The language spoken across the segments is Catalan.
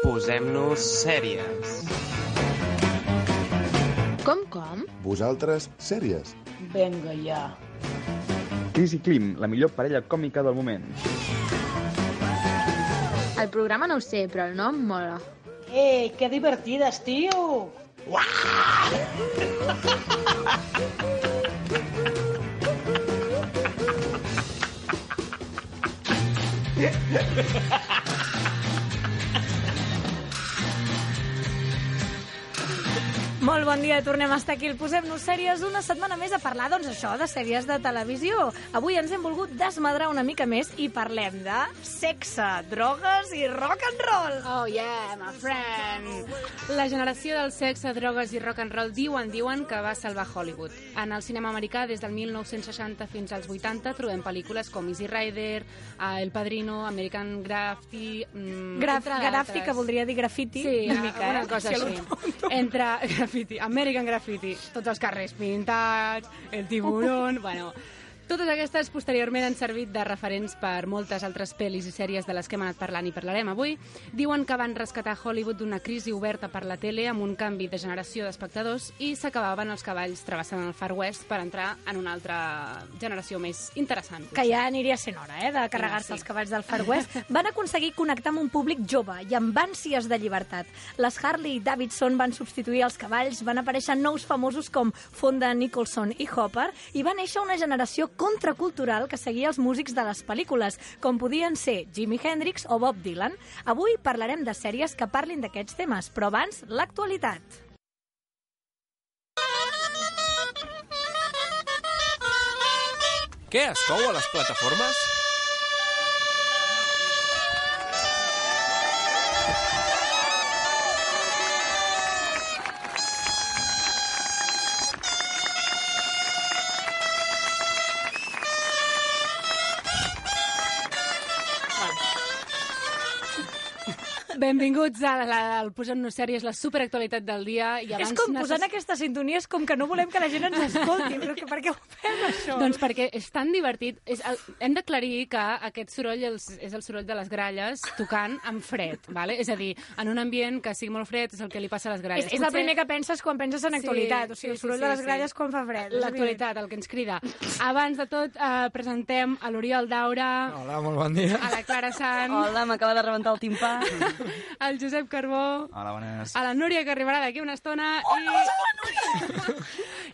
Posem-nos sèries. Com, com? Vosaltres, sèries. Venga ja. Cris i Clim, la millor parella còmica del moment. El programa no ho sé, però el nom mola. Eh, que divertides, tio! Molt bon dia, tornem a estar aquí al Posem-nos Sèries una setmana més a parlar, doncs això, de sèries de televisió. Avui ens hem volgut desmadrar una mica més i parlem de sexe, drogues i rock and roll. Oh yeah, my friend. La generació del sexe, drogues i rock and roll diuen, diuen que va salvar Hollywood. En el cinema americà, des del 1960 fins als 80, trobem pel·lícules com Easy Rider, uh, El Padrino, American Graffiti... Mm, Graf, grafti, d'altres. que voldria dir grafiti, Sí, una mica, una eh? cosa així. Entre graffiti, American Graffiti, tots els carrers pintats, el tiburón... bueno, totes aquestes posteriorment han servit de referents per moltes altres pel·lis i sèries de les que hem anat parlant i parlarem avui. Diuen que van rescatar Hollywood d'una crisi oberta per la tele amb un canvi de generació d'espectadors i s'acabaven els cavalls travessant el Far West per entrar en una altra generació més interessant. que ja aniria sent hora, eh, de carregar-se sí. els cavalls del Far West, van aconseguir connectar amb un públic jove i amb ànsies de llibertat. Les Harley i Davidson van substituir els cavalls, van aparèixer nous famosos com Fonda, Nicholson i Hopper, i va néixer una generació contracultural que seguia els músics de les pel·lícules, com podien ser Jimi Hendrix o Bob Dylan. Avui parlarem de sèries que parlin d'aquests temes, però abans, l'actualitat. Què es cou a les plataformes? Benvinguts a la, al Posem-nos Sèries, la superactualitat del dia. I abans és com posant aquesta sintonia, és com que no volem que la gent ens escolti. Però que, per què ho fem, això? Doncs perquè és tan divertit. És el, hem d'aclarir que aquest soroll és, és el soroll de les gralles tocant amb fred, vale? és a dir, en un ambient que sigui molt fred és el que li passa a les gralles. És, és el primer que penses quan penses en Sí, actualitat, o sigui, el sí, sí, soroll sí, de les sí. gralles quan fa fred. L'actualitat, el que ens crida. Abans de tot, eh, presentem a l'Oriol Daura, Hola, molt bon dia. a la Clara Sant, Hola, m'acaba de rebentar el timpà. al Josep Carbó, Hola, bones. a la Núria, que arribarà d'aquí una estona, i...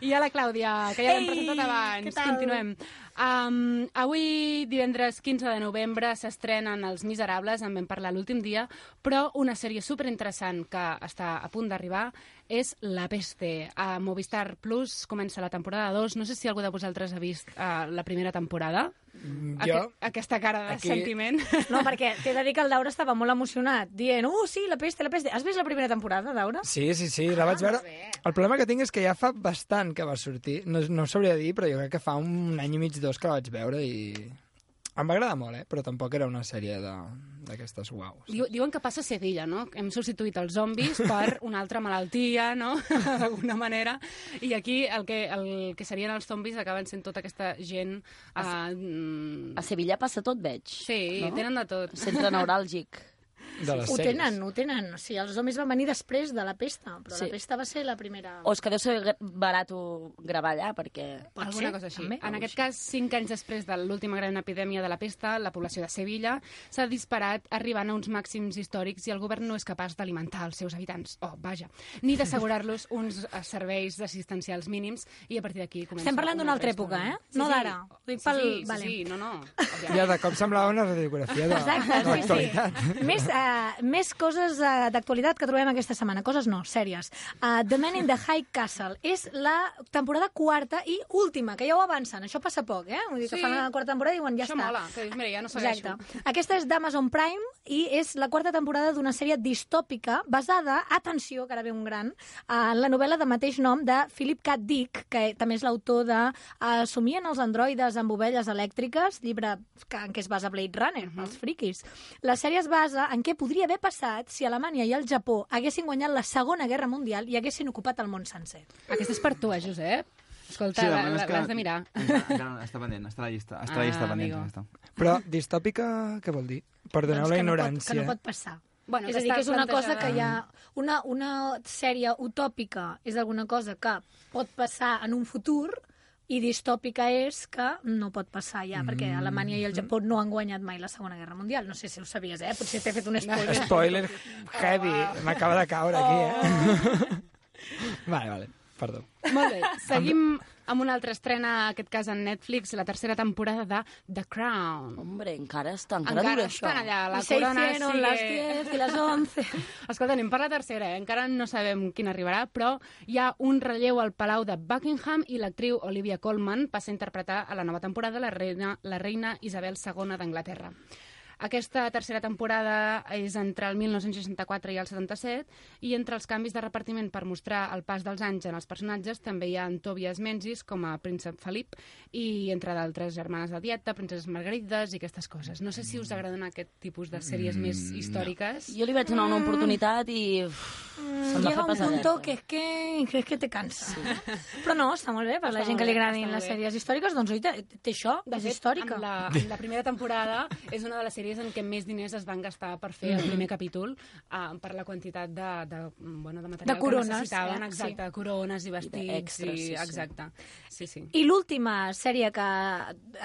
I a la Clàudia, que ja l'hem presentat abans. què tal? Continuem. Um, avui, divendres 15 de novembre, s'estrenen Els Miserables, en vam parlar l'últim dia, però una sèrie superinteressant que està a punt d'arribar és La Peste. A Movistar Plus comença la temporada 2. No sé si algú de vosaltres ha vist uh, la primera temporada. Jo, Aquest, aquesta cara de aquí- sentiment. No, perquè t'he de dir que el Daura estava molt emocionat, dient, uh, sí, la peste, la peste. Has vist la primera temporada, Daura? Sí, sí, sí, la vaig veure. El problema que tinc és que ja fa bastant que va sortir. No, no ho sabria dir, però jo crec que fa un any i mig, dos, que la vaig veure i... Em va agradar molt, eh? Però tampoc era una sèrie de- d'aquestes uaus. Diu, diuen que passa a Sevilla, no? Hem substituït els zombis per una altra malaltia, no? D'alguna manera. I aquí el que, el que serien els zombis acaben sent tota aquesta gent... Uh, A Sevilla passa tot, veig. sí, no? tenen de tot. Centre neuràlgic. De les Ho sèries. tenen, ho tenen. O sigui, els zombis van venir després de la pesta, però Sí. la pesta va ser la primera... O és que deu ser barat gravar allà, perquè... Pot Alguna ser, cosa així. també. En aquest cas, cinc anys després de l'última gran epidèmia de la pesta, la població de Sevilla s'ha disparat arribant a uns màxims històrics i el govern no és capaç d'alimentar els seus habitants, oh, vaja, ni d'assegurar-los uns eh, serveis assistencials mínims i a partir d'aquí comença... Estem parlant d'una altra època, eh? No d'ara. Dic Sí, pel- sí, sí, vale. sí, no, no. Ja de cop semblava una radiografia de, Exacte, de sí, l'actualitat. sí. Més, uh, més coses uh, d'actualitat que trobem aquesta setmana. Coses no, sèries. Uh, the Man in the High Castle és la temporada quarta i última, que ja ho avancen. Això passa poc, eh? Vull dir que Sí. fan la quarta temporada i diuen ja Això està. mola, que dius, mira, ja no segueixo. Exacte. Aquesta és d'Amazon Prime i és la quarta temporada d'una sèrie distòpica basada, atenció, que ara ve un gran, en la novel·la de mateix nom de Philip K. Dick, que també és l'autor de uh, Somien els androides amb ovelles elèctriques, llibre que, en què es basa Blade Runner, Mhm. els friquis. La sèrie es basa en què podria haver passat si Alemanya i el Japó haguessin guanyat la Segona Guerra Mundial i haguessin ocupat el món sencer. Aquesta és per tu, eh, Josep? Escolta, Sí, és que- l'has de mirar. Encara, està pendent, està a la llista. Està a la llista Ah, pendent. Està. Però distòpica, què vol dir? Perdoneu Doncs la que no pot- ignorància. que no pot passar. Bueno, és a dir, que és una cosa que hi ha... Una, una sèrie utòpica és alguna cosa que pot passar en un futur i distòpica és que no pot passar ja, perquè Alemanya i el Japó no han guanyat mai la Segona Guerra Mundial. No sé si ho sabies, eh? Potser t'he fet un spoiler. Spoiler heavy. M'acaba de caure aquí, eh? vale, vale. Perdó. Molt bé, seguim amb una altra estrena, en aquest cas en Netflix, la tercera temporada de The Crown. Hombre, encara està, encara, Encara dura això. estan allà, la se corona sigue... las 10 y las 11. Escolta, anem per la tercera, eh? encara no sabem quina arribarà, però hi ha un relleu al Palau de Buckingham i l'actriu Olivia Colman passa a interpretar a la nova temporada la reina, la reina Isabel II d'Anglaterra. Aquesta tercera temporada és entre el 1964 i el 77 i entre els canvis de repartiment per mostrar el pas dels anys en els personatges també hi ha en Tobias Menzies com a príncep Felip i entre d'altres germanes de dieta, princeses margarides i aquestes coses. No sé si us agraden aquest tipus de sèries més històriques. Jo li vaig donar una oportunitat i... uf, va Llega un punto que es que, que, es que te cansa. Però no, està molt bé, per la Està gent que li agradin les sèries històriques, doncs oi, té, té això, De és fet, històrica. En la, en la primera temporada és una de les sèries en què més diners es van gastar per fer el primer capítol uh, per la quantitat de, de, bueno, de material De corones, que necessitaven, eh? exacte, Sí. corones i vestits. i, sí, sí. Exacte, sí, sí. I l'última sèrie que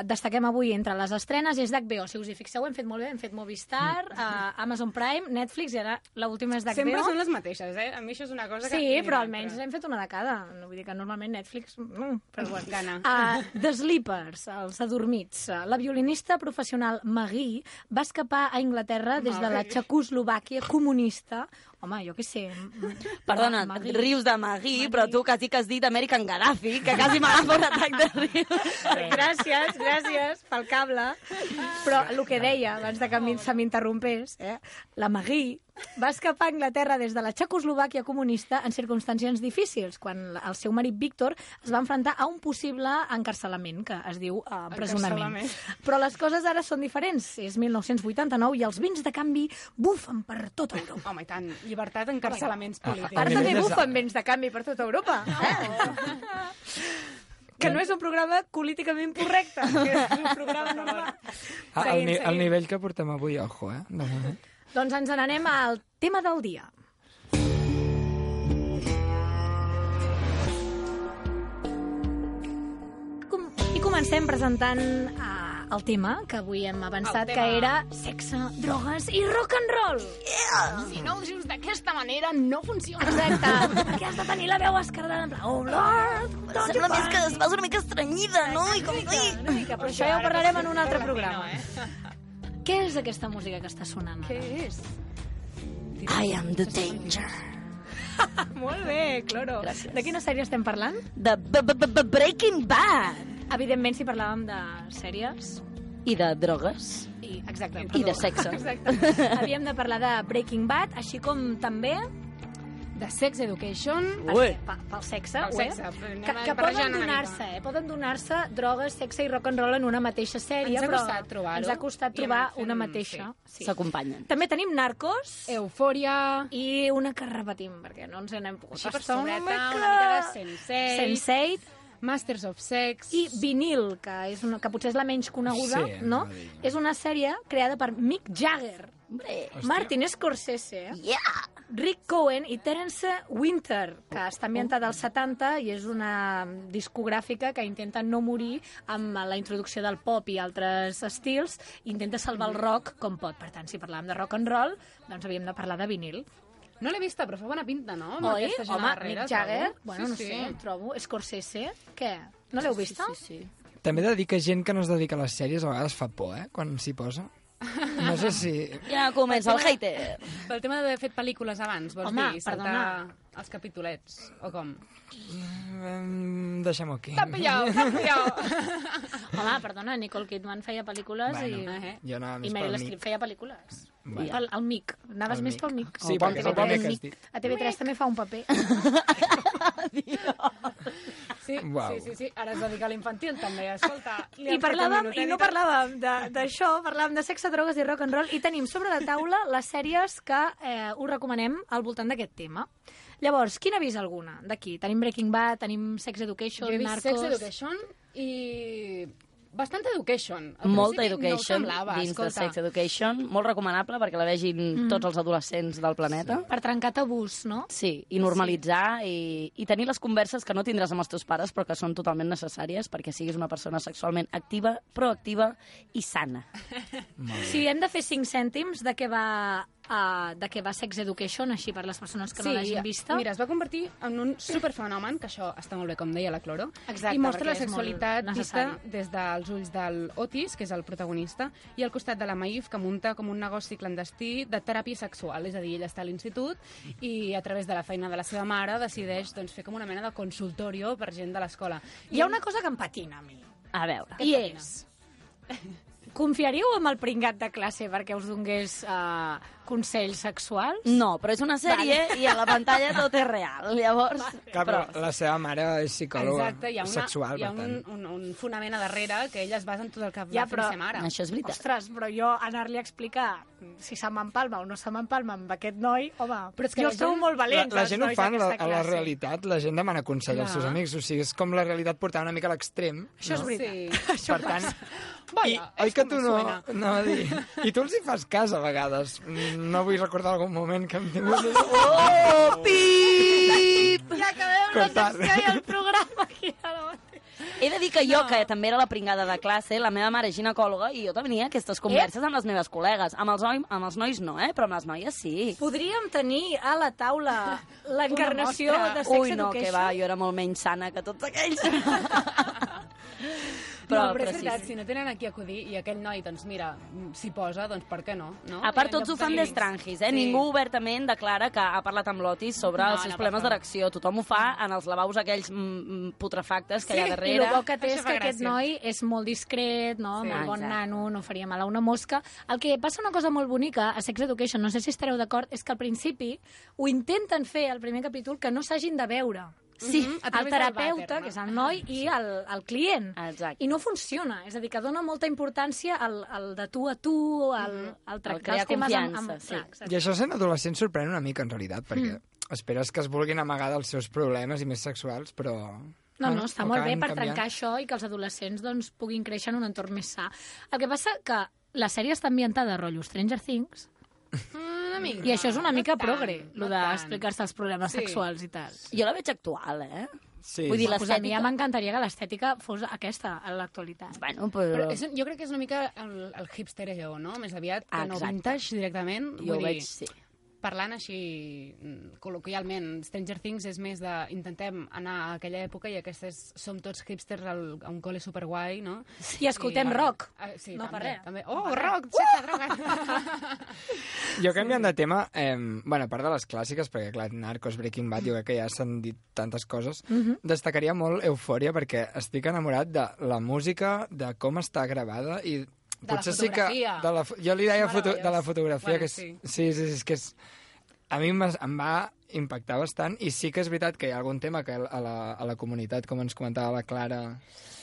destaquem avui entre les estrenes és d'HBO. Si us hi fixeu, hem fet molt bé, hem fet Movistar, uh, Amazon Prime, Netflix, i ara l'última és Sempre d'HBO. són les mateixes, eh? A mi això és una cosa que... Sí, però almenys hem fet una de cada. No vull dir que normalment Netflix... Mm, però bueno. Gana. Uh, The Sleepers, els adormits. La violinista professional Magui va escapar a Anglaterra des de la. Txecoslovàquia comunista. Home, jo què sé... Perdona, Magui. rius de Magui, però tu quasi que has dit American Gaddafi, que quasi m'agafa un atac de rius. Gràcies, gràcies pel cable. Però el que deia, abans de que se m'interrompés, eh, la Magui va escapar a Anglaterra des de la Txecoslovàquia comunista en circumstàncies difícils, quan el seu marit Víctor es va enfrontar a un possible encarcelament, que es diu eh, empresonament. Però les coses ara són diferents. És 1989 i els vins de canvi bufen per tota Europa. Home, i tant, llibertat, encarcelaments polítics. Ara també de- bufen vents de canvi per tota Europa. Eh? Que no és un programa políticament correcte, que és un programa normal. Ah, el, ni, nivell que portem avui, ojo, eh? Doncs ens n'anem al tema del dia. Com- I comencem presentant uh, el tema que avui hem avançat, El que tema. era sexe, drogues i rock and roll. Si no ho dius d'aquesta manera, no funciona. Exacte. Perquè has de tenir la veu escardada en plan, oh Lord, don't you més que es vas una mica estranyida, no? I com... Una mica, una mica, però això ja ho parlarem en un altre programa. Què és aquesta música que està sonant? Què és? I am the danger. Molt bé, Cloro. Gràcies. De quina sèrie estem parlant? De Breaking Bad. Evidentment, si parlàvem de sèries... I de drogues. I, exacte, I de sexe. Exacte. Havíem de parlar de Breaking Bad, així com també De Sex Education. Ui. pe- pel sexe, Pel sexe, anem que, que poden una donar-se, mica. eh? Poden donar-se drogues, sexe i rock and roll en una mateixa sèrie, Ens ha però costat trobar-ho. ens ha costat I trobar fent- una mateixa. Sí. S'acompanyen. També tenim Narcos Eufòria. i una que repetim, perquè no ens n'hem pogut Així per sobreta, una mica de Sense8. Sense8 Masters of Sex. i Vinil, que, és una, que potser és la menys coneguda, Sí, no? És una sèrie creada per Mick Jagger, Hombre, Martin Scorsese, yeah! Rick Cohen i Terence Winter, que està ambientada als 70 i és una discogràfica que intenta no morir amb la introducció del pop i altres estils, intenta salvar el rock com pot. Per tant, si parlàvem de rock and roll, doncs havíem de parlar de vinil. No l'he vista, però fa bona pinta, no? Amb Oi? Home, darrere, Mick Jagger, trobo. bueno, no sí, sé, sí. trobo. Scorsese, què? No l'heu vista? Sí, sí. També he de dir que gent que no es dedica a les sèries a vegades fa por, eh? Quan s'hi posa. No sé si... Ja comença el hater. Pel tema d'haver fet pel·lícules abans, vols Home, dir? Saltar perdona. Els capitolets, o com? Mm, Deixem-ho aquí. T'han pillat, t'han pillat. Home, perdona, Nicole Kidman feia pel·lícules Bueno, i... Eh? Jo anava I Meryl pel Streep feia pel·lícules. Bueno. Pel, el Mic. Anaves El més Mic. pel Mic. Sí, el primer TV3 que has dit. A TV3 també fa un paper. Sí, Uau. sí, sí, sí, ara es dedica a l'infantil també, escolta. li I parlàvem, i no parlàvem d'això, parlàvem de sexe, drogues i rock and roll, i tenim sobre la taula les sèries que eh, us recomanem al voltant d'aquest tema. Llavors, quina ha vist alguna d'aquí? Tenim Breaking Bad, tenim Sex Education, Jo he vist Narcos... Sex Education i Bastant education. Al Molta education no semblava, dins de escolta. Sex Education. Molt recomanable perquè la vegin Mm. tots els adolescents del planeta. Per trencar tabús, no? Sí, i normalitzar i, i tenir les converses que no tindràs amb els teus pares però que són totalment necessàries perquè siguis una persona sexualment activa, proactiva i sana. Si hem de fer 5 cèntims de què va, uh, de què va Sex Education, així per les persones que no l'hagin vista. Mira, es va convertir en un superfenomen, que això està molt bé, com deia la Cloro, Exacte, i mostra la sexualitat vista des dels ulls del Otis, que és el protagonista, i al costat de la Maïf, que munta com un negoci clandestí de teràpia sexual. És a dir, ella està a l'institut i a través de la feina de la seva mare decideix doncs, fer com una mena de consultorio per gent de l'escola. Hi ha una cosa que em patina a mi. A veure. I és... Confiaríeu amb el pringat de classe perquè us donés uh, consells sexuals? No, però és una sèrie i a la pantalla tot és real. Llavors, Clar, però la seva mare és psicòloga Exacte, hi ha, una, sexual, hi ha un, un, un fonament a darrere que ella es basa en tot el que Ja, va fer però- la seva mare. Això és veritat. Ostres, però jo anar-li a explicar si se m'empalma o no se m'empalma amb aquest noi, home, Però és que jo la gent- molt La, valents, la els gent ho nois fa en la, a la realitat, la gent demana consell als Clar. seus amics, o sigui, és com la realitat portar una mica a l'extrem. Això és veritat. Sí. Per tant, Vaya, I, oi que me tu no, no a dir, I tu els hi fas cas a vegades. No vull recordar algun moment que hem tingut... Oh, pip! Ja acabem Cortar. la secció i el programa aquí ara mateix. He de dir que jo, que també era la pringada de classe, la meva mare és ginecòloga i jo tenia aquestes converses amb les meves col·legues. Amb els, noi, amb els nois no, eh? però amb les noies sí. Podríem tenir a la taula l'encarnació de Sex Ui, no, Education? que va, jo era molt menys sana que tots aquells. Però, però, però, però és sí, veritat, sí. si no tenen aquí a acudir i aquell noi, doncs mira, s'hi posa, doncs per què no? no? A part, tots ho fan de d'estrangis, eh? Sí. Ningú obertament declara que ha parlat amb l'Otis sobre No, els seus no, problemes d'erecció. Tothom ho fa en els lavabos aquells mm, mm, putrefactes que hi ha Sí, darrere. I el bo que té és que aquest noi és molt discret, no? Sí. molt bon Exacte. nano, no faria mal a una mosca. El que passa una cosa molt bonica a Sex Education, no sé si estareu d'acord, és que al principi ho intenten fer al primer capítol que no s'hagin de veure. Sí, Mhm, a el terapeuta, vàter, no? que és el noi, i el, el client. Exacte. I no funciona. És a dir, que dona molta importància al, al de tu a tu, al, al tractar crear els temes amb... confiança, amb... sí. Clar. I això sent adolescent sorprèn una mica, en realitat, perquè esperes que es vulguin amagar dels seus problemes i més sexuals, però... No, no, està molt bé per canviant. trencar això i que els adolescents doncs, puguin créixer en un entorn més sa. El que passa que la sèrie està ambientada a rotllo Stranger Things Una mica. i això és una no mica tant, progre, no lo tant. d'explicar-se els problemes Sí. sexuals i tal. Jo la veig actual, eh? Sí, Vull dir, Pues a mi ja m'encantaria que l'estètica fos aquesta, a l'actualitat. Bueno, però... Però és, jo crec que és una mica el, el hipstereo, no? Més aviat que no Exacte. vintage directament. Jo ho Vull veig, dir, sí. Parlant així mm, col·loquialment, Stranger Things és més de intentem anar a aquella època i aquestes som tots hipsters al, a un col·le superguai, no? I escoltem I- rock. Ah, sí, No també, per res. També. Oh, rock, sense droga. Jo canviant de tema, eh, bueno, a part de les clàssiques, perquè clar, Narcos, Breaking Bad, jo crec que ja s'han dit tantes coses, destacaria molt Eufòria perquè estic enamorat de la música, de com està gravada i la potser sí que... fotografia. De la, jo li deia foto, de la fotografia, Bueno, que és, sí. sí. sí, sí, és que és... A mi em, em va impactar bastant i sí que és veritat que hi ha algun tema que a la, a la comunitat, com ens comentava la Clara,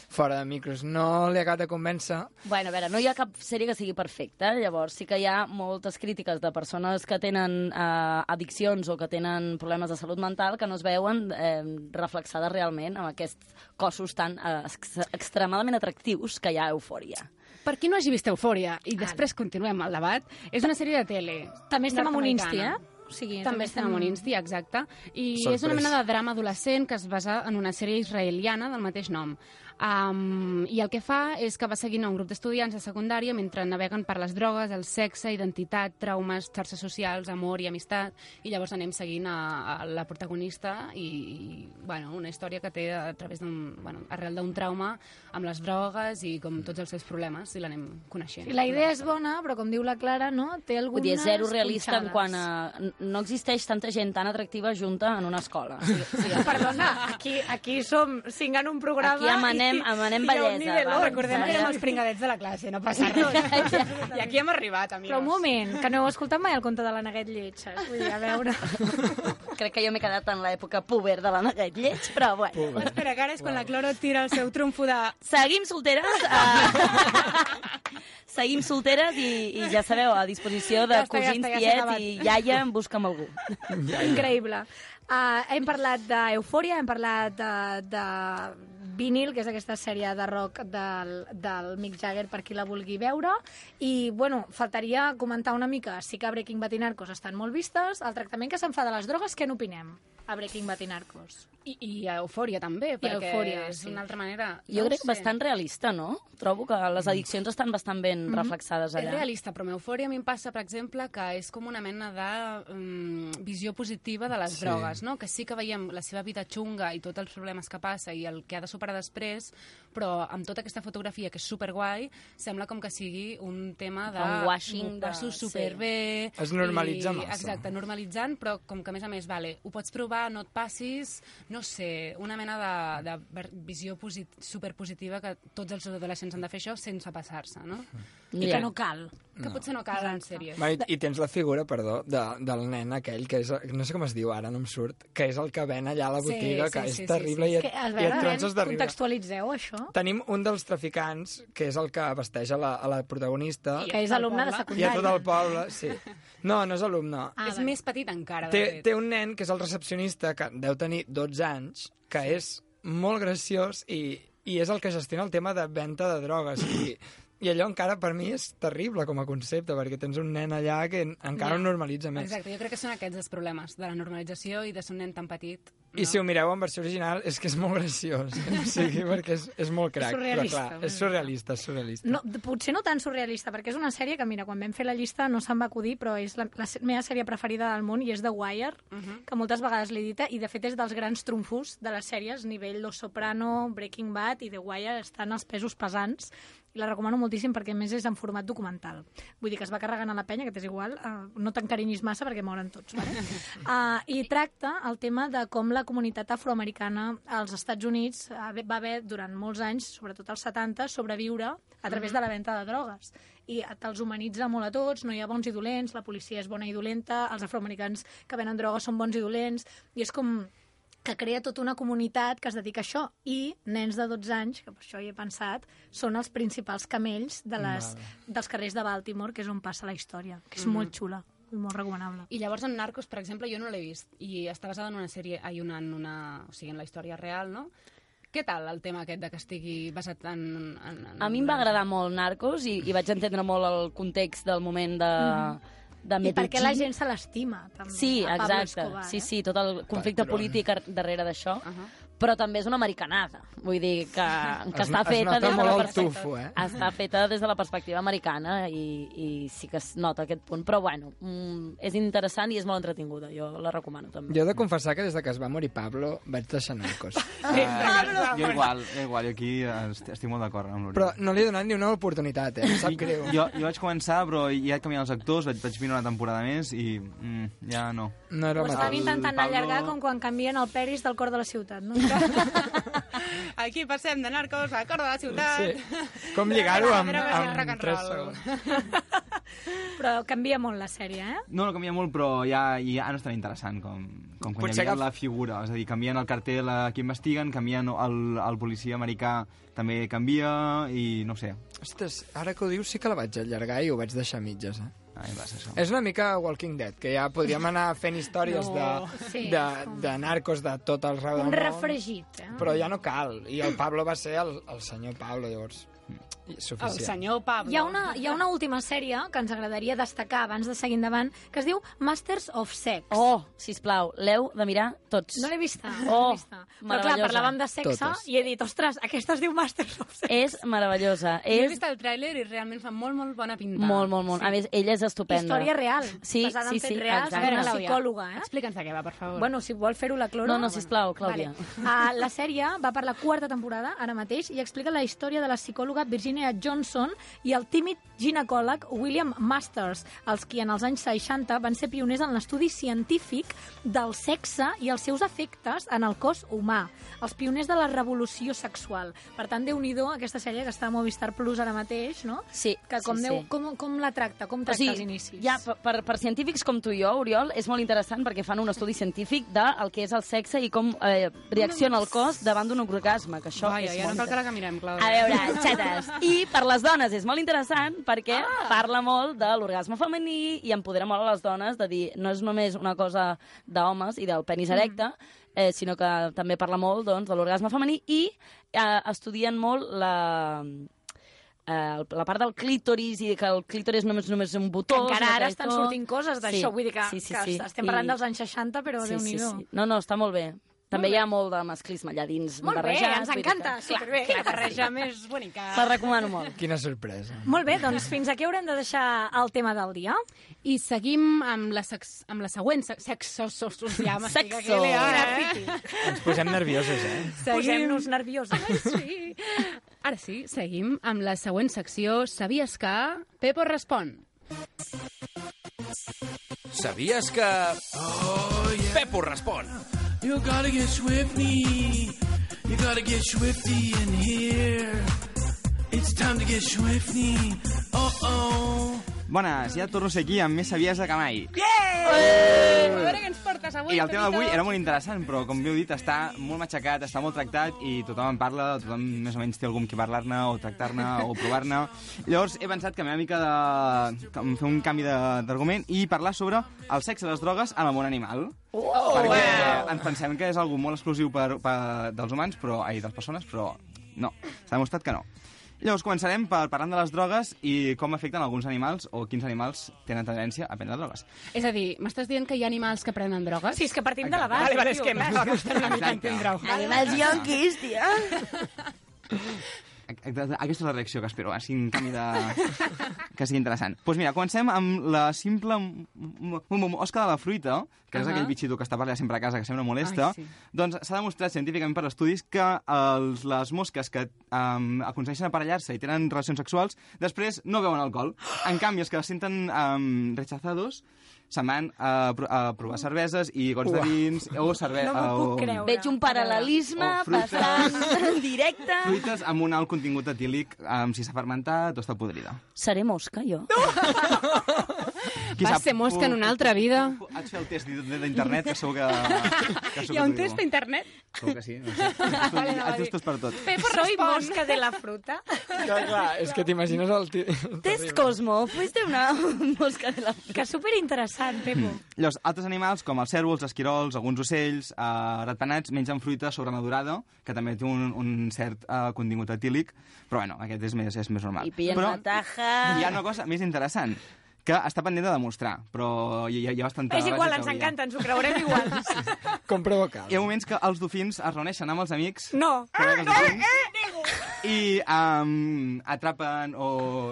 fora de micros, no li ha acabat de convèncer. Bueno, a veure, no hi ha cap sèrie que sigui perfecta, llavors sí que hi ha moltes crítiques de persones que tenen eh, addiccions o que tenen problemes de salut mental que no es veuen eh, reflexades realment amb aquests cossos tan eh, ex extremadament atractius que hi ha a Eufòria. Per qui no hagi vist Eufòria, i després continuem el debat, és una sèrie de tele. També estem amb un insti, eh? O sigui, També estem amb un Insti, exacte. I és una Sorpresa. mena de drama adolescent que es basa en una sèrie israeliana del mateix nom. Um, I el que fa és que va seguint a un grup d'estudiants de secundària mentre naveguen per les drogues, el sexe, identitat, traumes, xarxes socials, amor i amistat, i llavors anem seguint a, a la protagonista i, i bueno, una història que té a través d'un, bueno, arrel d'un trauma amb les drogues i com tots els seus problemes, i l'anem coneixent. I la idea és bona, però com diu la Clara, no? té algunes Vull dir, és zero realista en punxades. quant a... No existeix tanta gent tan atractiva junta en una escola. Sí, sí, Perdona, aquí, aquí som cinc en un programa Aquí emanem ha un bellesa, va. Recordem que érem els pringadets de la classe, no passa res. I aquí hem arribat, amigos. Però un moment, que no heu escoltat mai el conte de la Neguet Lleig, saps? Vull dir, a veure... Crec que jo m'he quedat en l'època puber de la Neguet Lleig, però bueno. Espera, que ara és quan la Cloro tira el seu trumfo de... Seguim solteres. Uh... Seguim solteres i, i ja sabeu, a disposició de Ja està, ja cosins, ja tiets acabat. i iaia, em busca'm algú. Increïble. Uh, hem parlat d'Eufòria, hem parlat de, de Vinyl, que és aquesta sèrie de rock del, del Mick Jagger per qui la vulgui veure. I, bueno, faltaria comentar una mica. Sí que Breaking Bad i Narcos estan molt vistes. El tractament que se'n fa de les drogues, què n'opinem? A Breaking Bad i Narcos. I, i a Eufòria també, perquè Eufòria, és sí. una altra manera... Jo no crec ho sé. bastant realista, no? Trobo que les addiccions estan bastant ben reflexades És allà. realista, però amb Eufòria a mi em passa, per exemple, que és com una mena de um, visió positiva de les Sí. drogues, no? Que sí que veiem la seva vida xunga i tots els problemes que passa i el que ha de superar després, però amb tota aquesta fotografia que és superguai, sembla com que sigui un tema de... Un washing de- passo sí. superbé... Es normalitza i, massa. Exacte, normalitzant, però com que a més a més, vale, ho pots provar, no et passis, no sé, una mena de, de visió posit superpositiva que tots els adolescents han de fer això sense passar-se, no? I que no cal. Que potser no cal en sèries. Va, i, I tens la figura, perdó, de, del nen aquell, que és, no sé com es diu ara, no em surt, que és el que ven allà a la botiga, sí, que sí, és sí, terrible sí, i, sí. et, Que, a i veure, et tronses de riure. contextualitzeu això. Tenim un dels traficants, que és el que vesteix a la, a la protagonista, I Que és alumne de poble. i a secundària. tot el poble, sí. No, no és alumne. Ah, és vale. més petit encara, de Té, fet. té un nen que és el recepcionista, que deu tenir 12 anys, que és molt graciós i, i és el que gestiona el tema de venda de drogues. I, i allò encara per mi és terrible com a concepte, perquè tens un nen allà que encara Ja. ho normalitza més. Exacte, jo crec que són aquests els problemes de la normalització i de ser un nen tan petit. I si ho mireu en versió original, és que és molt graciós. O sigui, perquè és, és molt crac. surrealista, Però clar, és surrealista, és surrealista. No, potser no tan surrealista, perquè és una sèrie que, mira, quan vam fer la llista no se'm va acudir, però és la, la meva sèrie preferida del món i és The Wire, Mhm. que moltes vegades l'he dita, i de fet és dels grans trumfos de les sèries, nivell Los Soprano, Breaking Bad i The Wire estan els pesos pesants, i la recomano moltíssim perquè més és en format documental. Vull dir que es va carregant a la penya, que t'és igual, uh, no t'encarinyis massa perquè moren tots, vale? uh, I tracta el tema de com la comunitat afroamericana als Estats Units uh, va haver durant molts anys, sobretot als 70, sobreviure a través de la venda de drogues i te'ls humanitza molt a tots, no hi ha bons i dolents, la policia és bona i dolenta, els afroamericans que venen drogues són bons i dolents, i és com que crea tota una comunitat que es dedica a això. I nens de 12 anys, que per això hi he pensat, són els principals camells de les, dels carrers de Baltimore, que és on passa la història, que és molt xula i molt recomanable. I llavors en Narcos, per exemple, jo no l'he vist. I està basada en una sèrie, ai, una, en una, o sigui, en la història real, no? Què tal el tema aquest de que estigui basat en... en, en A mi em va agradar molt Narcos i, i vaig entendre molt el context del moment de, de I per què la Medellín. gent se l'estima, també, Sí, a Pablo exacte. Escobar, sí, eh? sí, tot el conflicte Patrón. polític ar- darrere d'això. Uh -huh. Però també és una americanada. Vull dir que, que Es- està es feta nota des de molt tufo, eh? Està feta des de la perspectiva americana i, i sí que es nota aquest punt. Però bueno, mm, és interessant i és molt entretinguda. Jo la recomano també. Jo he de confessar que des de que es va morir Pablo vaig deixar Narcos. Uh, jo igual, jo igual, jo aquí est- estic molt d'acord amb Però l'Oriol. no li he donat ni una oportunitat, eh? Em sap greu. Jo, jo vaig començar, però ja he canviat els actors, vaig, vaig mirar una temporada més i mm, ja no. No era Ho estan intentant Pablo- allargar com quan canvien el peris del cor de la ciutat, no? Aquí passem de Narcos a Cor de la ciutat. Sí. Com lligar-ho amb, amb and 3 roll. segons. Però canvia molt la sèrie, eh? No, no canvia molt, però ja, ja no és tan interessant com, com quan Potser hi havia que- la figura. És a dir, canvien el cartel a qui investiguen, canvien el, el policia americà també canvia i no sé. Ostres, ara que ho dius sí que la vaig allargar i ho vaig deixar mitges, eh? Això. És una mica Walking Dead, que ja podríem anar fent històries No. de, Sí, de, com- de narcos de tot el rau del Un món. refregit, eh? Però ja no cal. I el Pablo va ser el, el senyor Pablo, llavors. I El Suficient. senyor Pablo. Hi ha, una, hi ha una última sèrie que ens agradaria destacar abans de seguir endavant, que es diu Masters of Sex. Oh, sisplau, l'heu de mirar tots. No l'he vista. no Oh, l'he vista. Però clar, parlàvem de sexe Totes. i he dit, ostres, aquesta es diu Masters of Sex. És meravellosa. Jo he És vist el tràiler i realment fa molt, molt bona pinta. molt, molt, molt. A més, ella és estupenda. Història real, Sí, basada sí, en fets sí, exacte. d'una Clàudia, psicòloga, eh? Explica'ns de què va, per favor. Bueno, si vol fer-ho la cloro... No, no, sisplau, Clàudia. Uh, la sèrie va per la quarta temporada, ara mateix, i explica la història de la psicòloga Virginia Johnson i el tímid ginecòleg William Masters, els qui en els anys 60 van ser pioners en l'estudi científic del sexe i els seus efectes en el cos humà. Els pioners de la revolució sexual. Per tant, déu nhi aquesta sèrie que està a Movistar Plus ara mateix, no? Sí, Que com, sí, deu, sí. com, com la tracta? Com tracta els inicis? ja, per, per, per científics com tu i jo, Oriol, és molt interessant perquè fan un estudi científic del que és el sexe i com eh, reacciona el cos davant d'un orgasme, que això Vaja, és ja molt no cal que la que mirem, A Clàudia. veure, xates, I per les dones és molt interessant perquè ah. parla molt de l'orgasme femení i empodera molt a les dones de dir no és només una cosa d'homes i del penis erecte, eh, sinó que també parla molt doncs, de l'orgasme femení i eh, estudien molt la, eh, la part del clítoris i que el clítoris només només és un botó. Que encara ara estan tot. sortint coses d'això, Sí, vull dir que, sí, sí, que sí. estem parlant I- dels anys 60, però sí, sí, Déu-n'hi-do. sí. No, no, està molt bé. També hi ha molt de masclisme allà dins Molt bé, barrejat. ens vull dir encanta, que- superbé. La barreja més bonica. La recomano molt. Quina sorpresa. Molt bé, doncs fins aquí haurem de deixar el tema del dia. I seguim amb la, sex, amb la següent sec- sexo... Ja m'estic aquí Sexo. eh? Ens posem nerviosos, eh? Posem-nos nerviosos. Ai, sí. Ara sí, seguim amb la següent secció. Sabies que... Pepo respon. Sabies que... Oh, yeah. Pepo respon. You gotta get swifty. You gotta get swifty in here. It's time to get swifty. Uh oh. Bones, ja torno a ser aquí amb més saviesa que mai. A veure què ens portes avui, I el tema d'avui era molt interessant, però com bé heu dit, està molt matxacat, està molt tractat i tothom en parla, tothom més o menys té algú amb qui parlar-ne o tractar-ne o provar-ne. Llavors he pensat que m'he mica de... em fer un canvi de- d'argument i parlar sobre el sexe i les drogues en el món animal. Oh, perquè ens pensem que és algo molt exclusiu per, per, dels humans, però, ai, de les persones, però no, s'ha demostrat que no. Llavors començarem per parlant de les drogues i com afecten alguns animals o quins animals tenen tendència a prendre drogues. És a dir, m'estàs dient que hi ha animals que prenen drogues? Sí, és que partim de la base. Vale, vale, és que m'ha costat una mica Exacte. entendre-ho. Animals yonquis, tia. Aquesta és la reacció que espero, sigui un canvi de... que sigui interessant. Doncs pues mira, comencem amb la simple mosca de la fruita, que és Ahà. aquell bitxito que està per allà sempre a casa, que sempre molesta. Ai, sí. Doncs s'ha demostrat científicament per estudis que els, les mosques que um, aconsegueixen aparellar-se i tenen relacions sexuals, després no beuen alcohol. En canvi, els que es senten um, rechazados se'n van a, a provar cerveses i gots de vins o cervesa... No m'ho puc creure. Veig un paral·lelisme O en directe. Fruites amb un alt contingut etílic, um, si s'ha fermentat o està podrida. Seré mosca, jo? Qui Vas sap, ser mosca en una altra vida. Haig fer el test d'internet, que segur que... que segur Hi ha un test d'internet? Segur que sí. No sé. Vale, no, per tot. Pepo Soy respon. mosca de la fruta. Clar, clar, és que t'imagines el... Test Cosmo, fuiste una mosca de la... Que superinteressant, Pepo. Llavors, altres animals, com els cèrvols, esquirols, alguns ocells, eh, ratpenats, mengen fruita sobremadurada, que també té un, un cert eh, contingut etílic, però bueno, aquest és més, és més normal. I pillen però una taja... hi ha una cosa més interessant, que està pendent de demostrar, però hi, hi, hi ha bastanta... És igual, ens encanta, ens ho creurem igual. Com provocar. Hi ha moments que els dofins es reuneixen amb els amics No. Col·legues dofins, i um, atrapen o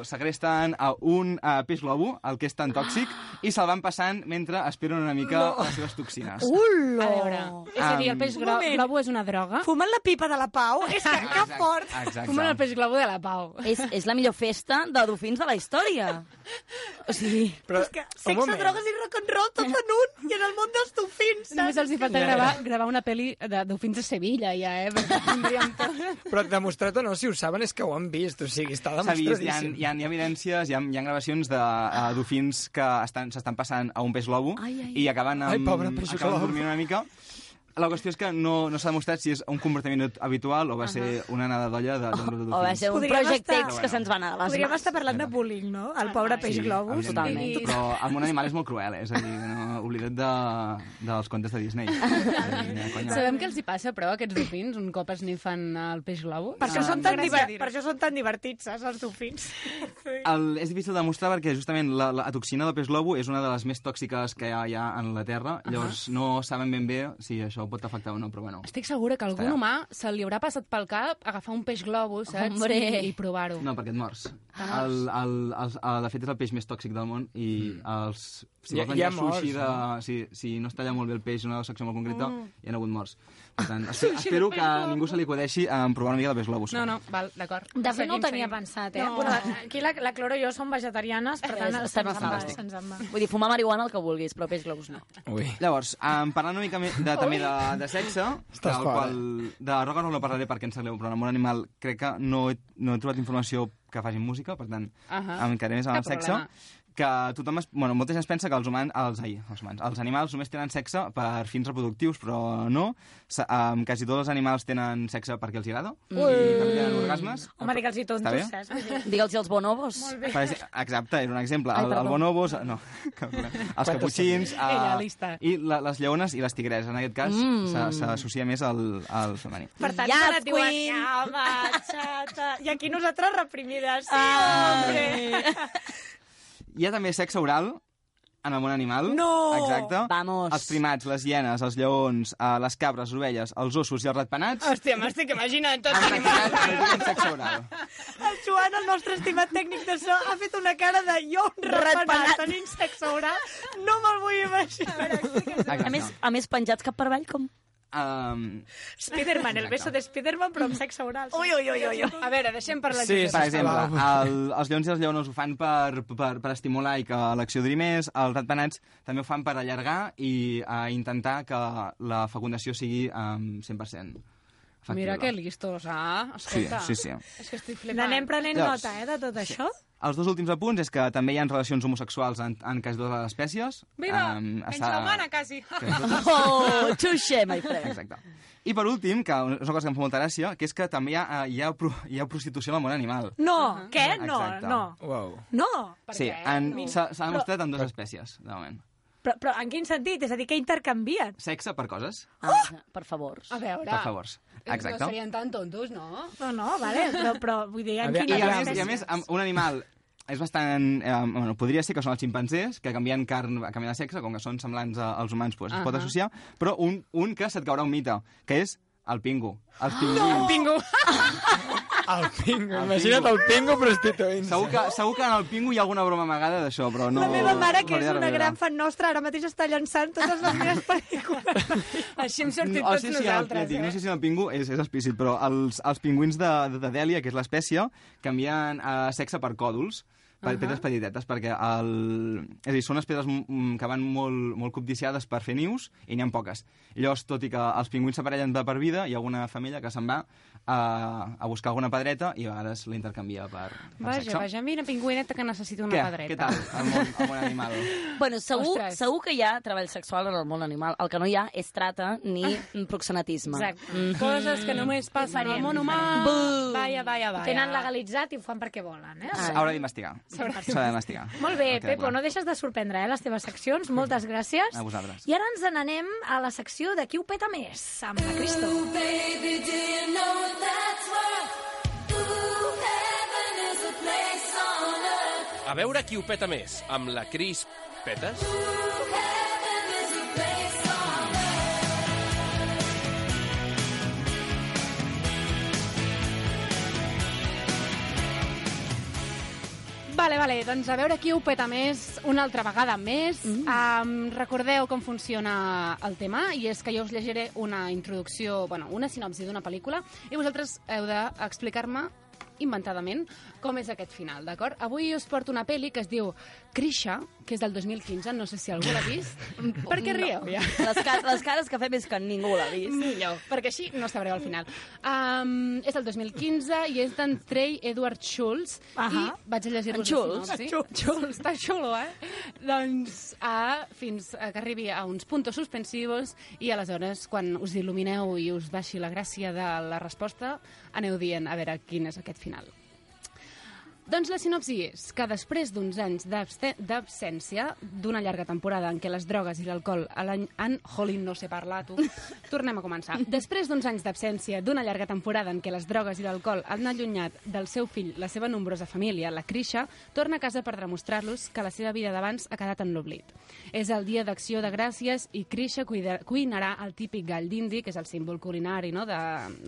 segresten a un uh, peix globo, el que és tan tòxic, i se'l van passant mentre esperen una mica no. les seves toxines. Ulo! A veure, és a dir, el peix glo moment. globo és una droga? Fumen la pipa de la Pau? És que, que Exacte, fort. Exacte. Fumen el peix globo de la Pau. És, és la millor festa de dofins de la història. O sigui... Però, És que sexe, moment. drogues i rock and roll tot en un, i en el món dels dofins, Només saps? els hi falta gravar, gravar una pel·li de dofins a Sevilla, ja, eh? Perquè. Però demostrat o no, si ho saben és que ho han vist, o sigui, està S'ha vist, hi ha, demostradíssim. hi, ha, hi ha evidències, hi ha, hi ha gravacions de uh, dofins que estan- s'estan passant a un peix globo Ai, ai. i acaben, amb, Ai, pobre acaben dormint una mica. La qüestió és que no, no s'ha demostrat si és un comportament habitual o va ser una anada d'olla de, d'un grup de O va ser un Podríem Project estar- X que se'ns va anar a les Podríem mans. estar parlant de bullying, no? El pobre peix globus. evidentment. Totalment. Però el món animal és molt cruel, eh? és a dir, no, oblida't de, dels contes de Disney. Sabem què els hi passa, però, a aquests dofins, un cop esnifen el peix globo? Per això, No, són no tan diver... per això són tan divertits, saps, els dofins. El, és difícil de demostrar perquè justament la, la toxina del peix globo és una de les més tòxiques que hi ha, hi ha en la Terra, llavors no saben ben bé si això pot afectar o no, però bueno. Estic segura que a algun humà se li haurà passat pel cap agafar un peix globo, saps? Hombre. I, i provar-ho. No, perquè et mors. El, el, el, el, de fet, és el peix més tòxic del món i els, si vols hi ha menjar sushi, morts, de, si, si no es talla molt bé el peix, una secció molt concreta, hi ha hagut morts. Per tant, espero, espero que a ningú se li acudeixi en provar una mica de peix globus. No, no, val, d'acord. De fet, no ho tenia seguim. pensat, eh? No. Bueno, aquí la, la Cloro i jo som vegetarianes, per tant, Eh, se'ns estem en va. Se'ns en va. Vull dir, fumar marihuana el que vulguis, però peix globus no. Ui. Llavors, um, parlant una mica de, també de, de sexe, Estàs del qual, de rock and roll no parlaré perquè ens sabeu, però en el món animal crec que no he, no he trobat informació que facin música, per tant, Ahà. em quedaré més amb el sexe. problema. Que tothom es, bueno, molta gent es pensa que els humans, els, ai, els, humans, els animals només tenen sexe per fins reproductius, però no. Sa, um, quasi tots els animals tenen sexe perquè els agrada Ui. i també tenen orgasmes. Home, digue'ls-hi tontos, saps? Vull dir- Digue'ls els bonobos. Molt bé. Per exacte, era un exemple. Ai, el, el bonobos, no, els caputxins, uh, i la, les lleones i les tigreses. En aquest cas, Mm. s'ha- s'associa més al, al femení. Per tant, quan et diuen, queen. "Llama, xata", i aquí nosaltres reprimides. Sí, Ai. hombre. Hi ha també sexe oral en el món animal. No! Exacte. Vamos. Els primats, les hienes, els lleons, uh, les cabres, les ovelles, els ossos i els ratpenats Hòstia, m'estic imaginant tot. han practicat practiquen sexe oral. El Joan, el nostre estimat tècnic de so, ha fet una cara de jo, un ratpenat, Ratpenat. tenint sexe oral. No me'l vull imaginar. A més, a més penjats cap per avall, com... Um, Spiderman, el beso de Spiderman, però amb sexe oral. Ui, ui, ui, ui. A veure, deixem per la Sí, per sí. exemple, el, els lleons i els lleones ho fan per, per, per estimular i que l'acció duri més, els ratpenats també ho fan per allargar i uh, intentar que la fecundació sigui um, 100% efectiva. Mira que listos, ah? Escolta. Sí, sí, sí. És que estic flipant. N'anem prenent Llavors, nota, eh, de tot això. Els dos últims apunts és que també hi ha relacions homosexuals en, en quasi totes les espècies. Viva! Em, Menys està- la humana, quasi. Oh, touché, my friend. Exacte. I per últim, que és una cosa que em fa molta gràcia, que és que també hi ha, eh, hi ha, pro, hi ha prostitució en el món animal. No, què? No, Exacte. no. Wow. No. sí, què? s'ha demostrat en dues espècies, de moment. Però, però en quin sentit? És a dir, que intercanvien? Sexe per coses, Ah, per favors. A veure... per favors. No Exacte. serien tan tontos, no? No, no, vale, però, però vull dir, en quina I a, més, I a més, amb un animal és bastant... Eh, bueno, podria ser que són els ximpanzés, que canvien carn, canvien de sexe, com que són semblants als humans, doncs, es pot associar, però un, un que se't caurà un mite, que és el pingo. Els pingüins. Bingo! El pingo, imagina't el pingo prostituint Segur que, segur que en el pingo hi ha alguna broma amagada d'això, però no... La meva mare, que és una gran fan nostra, ara mateix està llançant totes les meves pel·lícules. Així hem sortit No, tots sí, sí, el, nosaltres, dic, eh? no sé si el pingo és, és explícit, però els, els pingüins de, de, de Dèlia, que és l'espècie, canvien uh, sexe per còdols, per uh -huh. pedres petitetes, perquè el... és a dir, són unes pedres mm, que van molt, molt cobdiciades per fer nius i n'hi ha poques. Llavors, tot i que els pingüins s'aparellen de per vida, hi ha alguna família que se'n va a, a buscar alguna pedreta i a vegades la intercanvia per, per Vaja, sexe. vaja, mira, pingüineta que necessita una Què? pedreta. Què tal el món, el món animal? Bueno, segur, Ostres. segur que hi ha treball sexual en el món animal. El que no hi ha és trata ni proxenetisme. Exacte. Mhm. Coses que només passen al món humà. Buh. Vaja, vaja, vaja. Tenen legalitzat i ho fan perquè volen, eh? S'haurà d'investigar. S'ha d'investigar. Molt bé, Pepo, clar. no deixes de sorprendre, eh, les teves seccions. Moltes gràcies. A vosaltres. I ara ens n'anem a la secció de qui ho peta més, amb la Cristo. Baby, do you know A veure qui ho peta més, amb la Cris Petes? Vale, vale, doncs a veure qui ho peta més una altra vegada més. Mm. Um, recordeu com funciona el tema, i és que jo us llegiré una introducció, bueno, una sinopsi d'una pel·lícula, i vosaltres heu d'explicar-me inventadament com és aquest final, d'acord? Avui us porto una pel·li que es diu Krisha, que és del 2015, no sé si algú l'ha vist. per què rieu? Ja. Les, ca les cares que fem és que ningú l'ha vist. Millor, perquè així no sabreu al final. Um, és del 2015 i és d'en Trey Edward Schultz. Ahà. I vaig a llegir-vos Schultz? la sinopsi. Schultz, està xulo, eh? doncs a, fins a que arribi a uns puntos suspensivos i aleshores, quan us il·lumineu i us baixi la gràcia de la resposta, aneu dient a veure quin és aquest final. Doncs la sinopsi és que després d'uns anys d'absència, d'una llarga temporada en què les drogues i l'alcohol a l'any han... Jolín, no sé parlar, tu. Tornem a començar. Després d'uns anys d'absència, d'una llarga temporada en què les drogues i l'alcohol han allunyat del seu fill la seva nombrosa família, la Krisha, torna a casa per demostrar-los que la seva vida d'abans ha quedat en l'oblit. És el dia d'acció de gràcies i cuida, cuinarà el típic gall d'indi, que és el símbol culinari no, de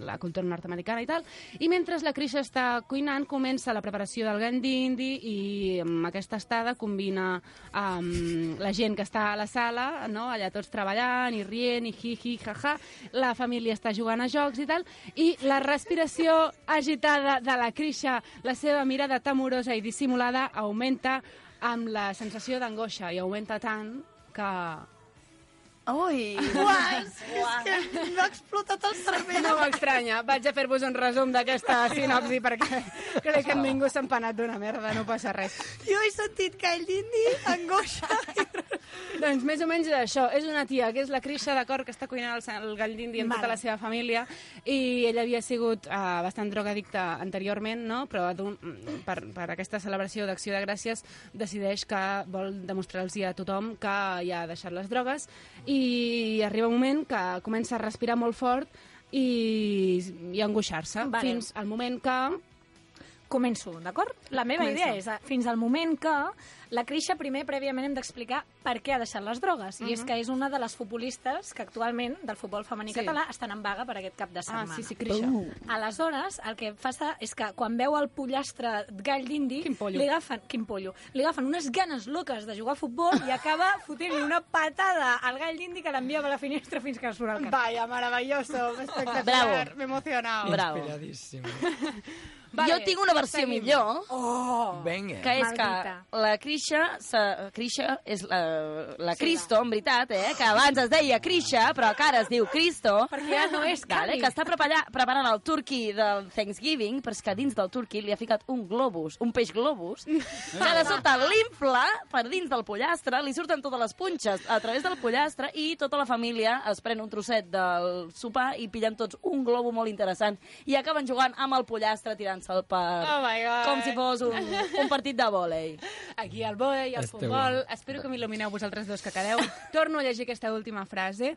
la cultura nord-americana i tal, i mentre la Krisha està cuinant, comença la preparació del gall d'indi i amb aquesta estada combina amb la gent que està a la sala, no, allà tots treballant i rient i hi-hi, ha-ha, la família està jugant a jocs i tal, i la respiració agitada de la Krisha, la seva mirada temorosa i dissimulada augmenta amb la sensació d'angoixa i augmenta tant que Ui! Uai, és que m'ha explotat el cervell. No m'estranya. Vaig a fer-vos un resum d'aquesta sinopsi perquè crec que ningú s'ha empanat d'una merda, no passa res. Jo he sentit call d'indi, angoixa. Doncs més o menys és això. És una tia que és la Crisha, d'acord, que està cuinant el, el gall d'indi amb Vale. tota la seva família i ella havia sigut uh, bastant drogadicta anteriorment, no? però per, per aquesta celebració d'Acció de Gràcies decideix que vol demostrar-los a tothom que ja ha deixat les drogues i arriba un moment que comença a respirar molt fort i, i angoixar-se Vale. fins al moment que Començo, d'acord? La meva Comença. idea és eh, fins al moment que la Crisha primer prèviament hem d'explicar per què ha deixat les drogues. I és Mhm. que és una de les futbolistes que actualment del futbol femení Sí. català estan en vaga per aquest cap de Ah, setmana. sí, sí, Crisha. Uh. Aleshores, el que passa és que quan veu el pollastre gall d'indi, li agafen, quin pollo, li agafen unes ganes loques de jugar a futbol i acaba fotent-li una patada al gall d'indi que l'envia a la finestra fins que surt al carrer. Vaya, maravilloso, espectacular, Bravo. m'he emocionado. Bravo. Inspiradíssim. Vale, jo tinc una versió seguim. millor. Oh! Vinga. que és Maldita. que la Crisha, sa, Crisha és la, la Cristo, en veritat, eh? que abans es deia Crisha, però que ara es diu Cristo. Perquè ja no és vale, Cali. que està preparant, preparant el turqui del Thanksgiving, però és que dins del turqui li ha ficat un globus, un peix globus, que de sobte l'infla per dins del pollastre, li surten totes les punxes a través del pollastre i tota la família es pren un trosset del sopar i pillen tots un globo molt interessant i acaben jugant amb el pollastre tirant-se'l per... Oh my God. Com si fos un, un partit de vòlei. Aquí el vòlei, el Esteu futbol... Espero que m'il·lumineu vosaltres dos que quedeu. Torno a llegir aquesta última frase.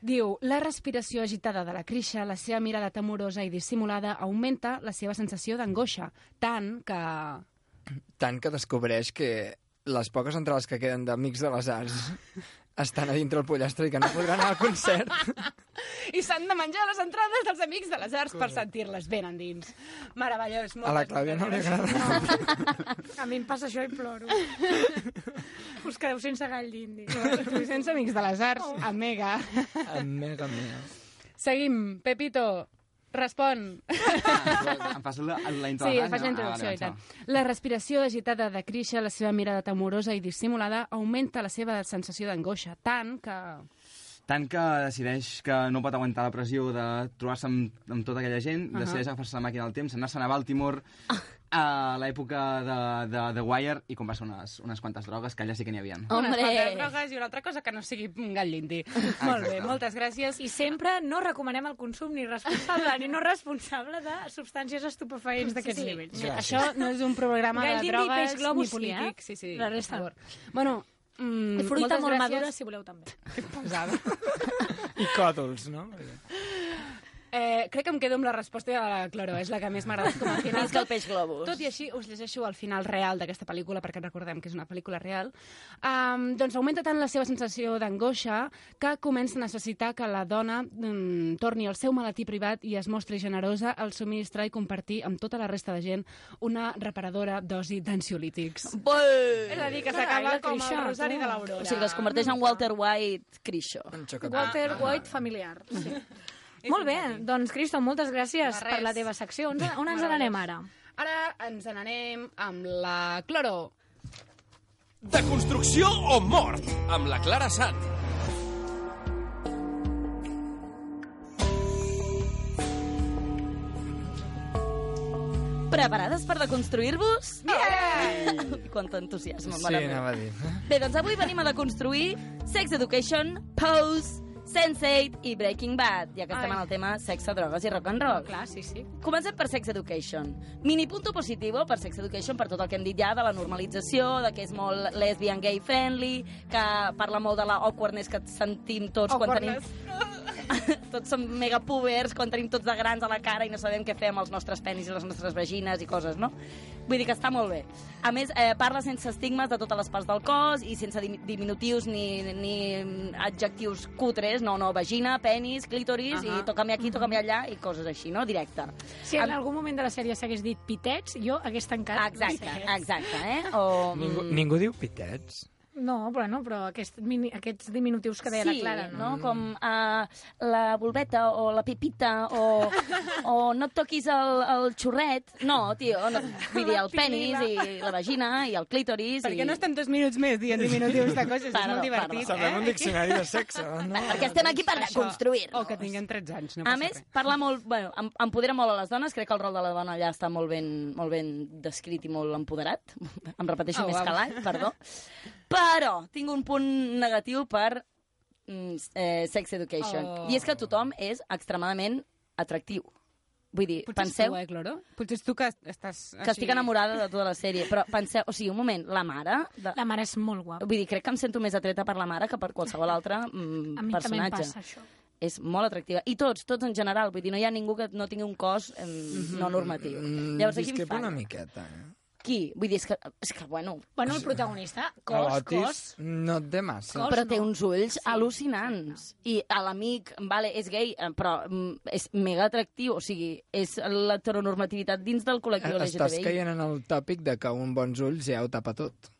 Diu, la respiració agitada de la Crisha, la seva mirada temorosa i dissimulada augmenta la seva sensació d'angoixa, tant que... Tant que descobreix que les poques entrades que queden d'Amics de les Arts estan a dintre el pollastre i que no podran anar al concert. I s'han de menjar les entrades dels amics de les arts per sentir-les ben endins. Meravellós. A la Clàudia no li agrada. A mi em passa això i ploro. Us quedeu sense gall d'indi. Sense amics de les arts, oh. mega. Mega, mega. Seguim. Pepito, respon. Em fas la, la introducció. Sí, faig la introducció i tant. La respiració agitada de Crisha, la seva mirada temorosa i dissimulada, augmenta la seva sensació d'angoixa, tant que... Tant que decideix que no pot aguantar la pressió de trobar-se amb, amb tota aquella gent, uh. -huh. decideix agafar-se la màquina del temps, anar-se'n a Baltimore a l'època de, de The Wire i comprar-se unes, unes quantes drogues, que allà sí que n'hi havia. Unes quantes drogues i una altra cosa que no sigui gall d'indi. Molt bé, moltes gràcies. I sempre no recomanem el consum ni responsable ni no responsable de substàncies estupefaents d'aquests sí, sí. nivells. Gràcies. Això no és un programa Gall de drogues ni polític. sí, Sí, sí, La per resta. favor. Bueno, mm, I fruita molt gràcies. madura, si voleu, també. Que pesada. I còdols, no? Eh, crec que em quedo amb la resposta de la Cloro, és la que més m'ha agradat com a final. Visca el peix globus. Tot i així, us llegeixo el final real d'aquesta pel·lícula, perquè recordem que és una pel·lícula real. Um, doncs augmenta tant la seva sensació d'angoixa que comença a necessitar que la dona um, torni al seu malatí privat i es mostri generosa al subministrar i compartir amb tota la resta de gent una reparadora dosi d'ansiolítics. És a dir, que s'acaba com Crisha, el rosari tu. de l'Aurora. O sigui, que es converteix en Walter White Crisho. Walter White familiar. Sí. Molt bé, doncs, Cristo, moltes gràcies per la teva secció. On, on ens n'anem ara? Ara ens n'anem amb la Cloro. De construcció o mort, amb la Clara Sant. Preparades per deconstruir-vos? Yeah! Quant entusiasme, Sí, mare meva. anava a dir. Bé, doncs avui venim a deconstruir Sex Education, Pose, Sense8 i Breaking Bad, ja que estem Ai. en el tema sexe, drogues i rock and roll. Clar, sí, sí. Comencem per Sex Education. Mini punto positivo per Sex Education per tot el que hem dit ja de la normalització, de que és molt lesbian gay friendly, que parla molt de la awkwardness que sentim tots quan tenim... tots som mega pubers quan tenim tots de grans a la cara i no sabem què fer amb els nostres penis i les nostres vagines i coses, no? Vull dir que està molt bé. A més, eh, parla sense estigmes de totes les parts del cos i sense dim- diminutius ni, ni adjectius cutres, no, no, vagina, penis, clítoris Ahà. i toca'm aquí, toca'm allà i coses així, no? Directe. Si en algun moment de la sèrie s'hagués dit pitets, jo hagués tancat. Exacte, exacte, eh? O... Ningú, mm, ningú diu pitets? No, bueno, però aquest, mini, aquests diminutius que deia sí, la Clara, no? no? Com uh, la volveta o la pipita o, o no et toquis el, el xurret. No, tio, no, vull dir, el penis i la vagina i el clítoris. Per i... què no estem dos minuts més dient diminutius de coses? és Perdó, molt divertit, perdó. Sabrem eh? un diccionari de sexe, no? Perquè estem aquí per Això. construir. O que tinguem 13 anys, no a passa més, res. parla molt, bueno, em- empodera molt a les dones, crec que el rol de la dona allà està molt ben, molt ben descrit i molt empoderat. Em repeteixo Oh, més wow. que l'any, perdó. Però tinc un punt negatiu per mm, eh, sex education. Oh. I és que tothom és extremadament atractiu. Vull dir, Potser penseu és tu, eh, Cloro? Potser és tu que estàs... que estic enamorada de tota la sèrie, però penseu, o sigui, un moment, la mare... De... La mare és molt guapa. Vull dir, crec que em sento més atreta per la mare que per qualsevol altre mm, A mi també em personatge. passa això. És molt atractiva. I tots, tots en general. Vull dir, no hi ha ningú que no tingui un cos eh, no normatiu. Mm, Llavors, aquí em discrepo una miqueta, eh? Qui? Vull dir, és que, és que bueno... Bueno, el protagonista, cos, L'Otis cos... no et té massa. Cos Però té no. uns ulls al·lucinants. I a l'amic, vale, és gay, eh, però mm, és mega atractiu. O sigui, és l'heteronormativitat dins del col·lectiu Estàs LGTBI. caient en el tòpic de que un bons ulls ja ho tapa tot.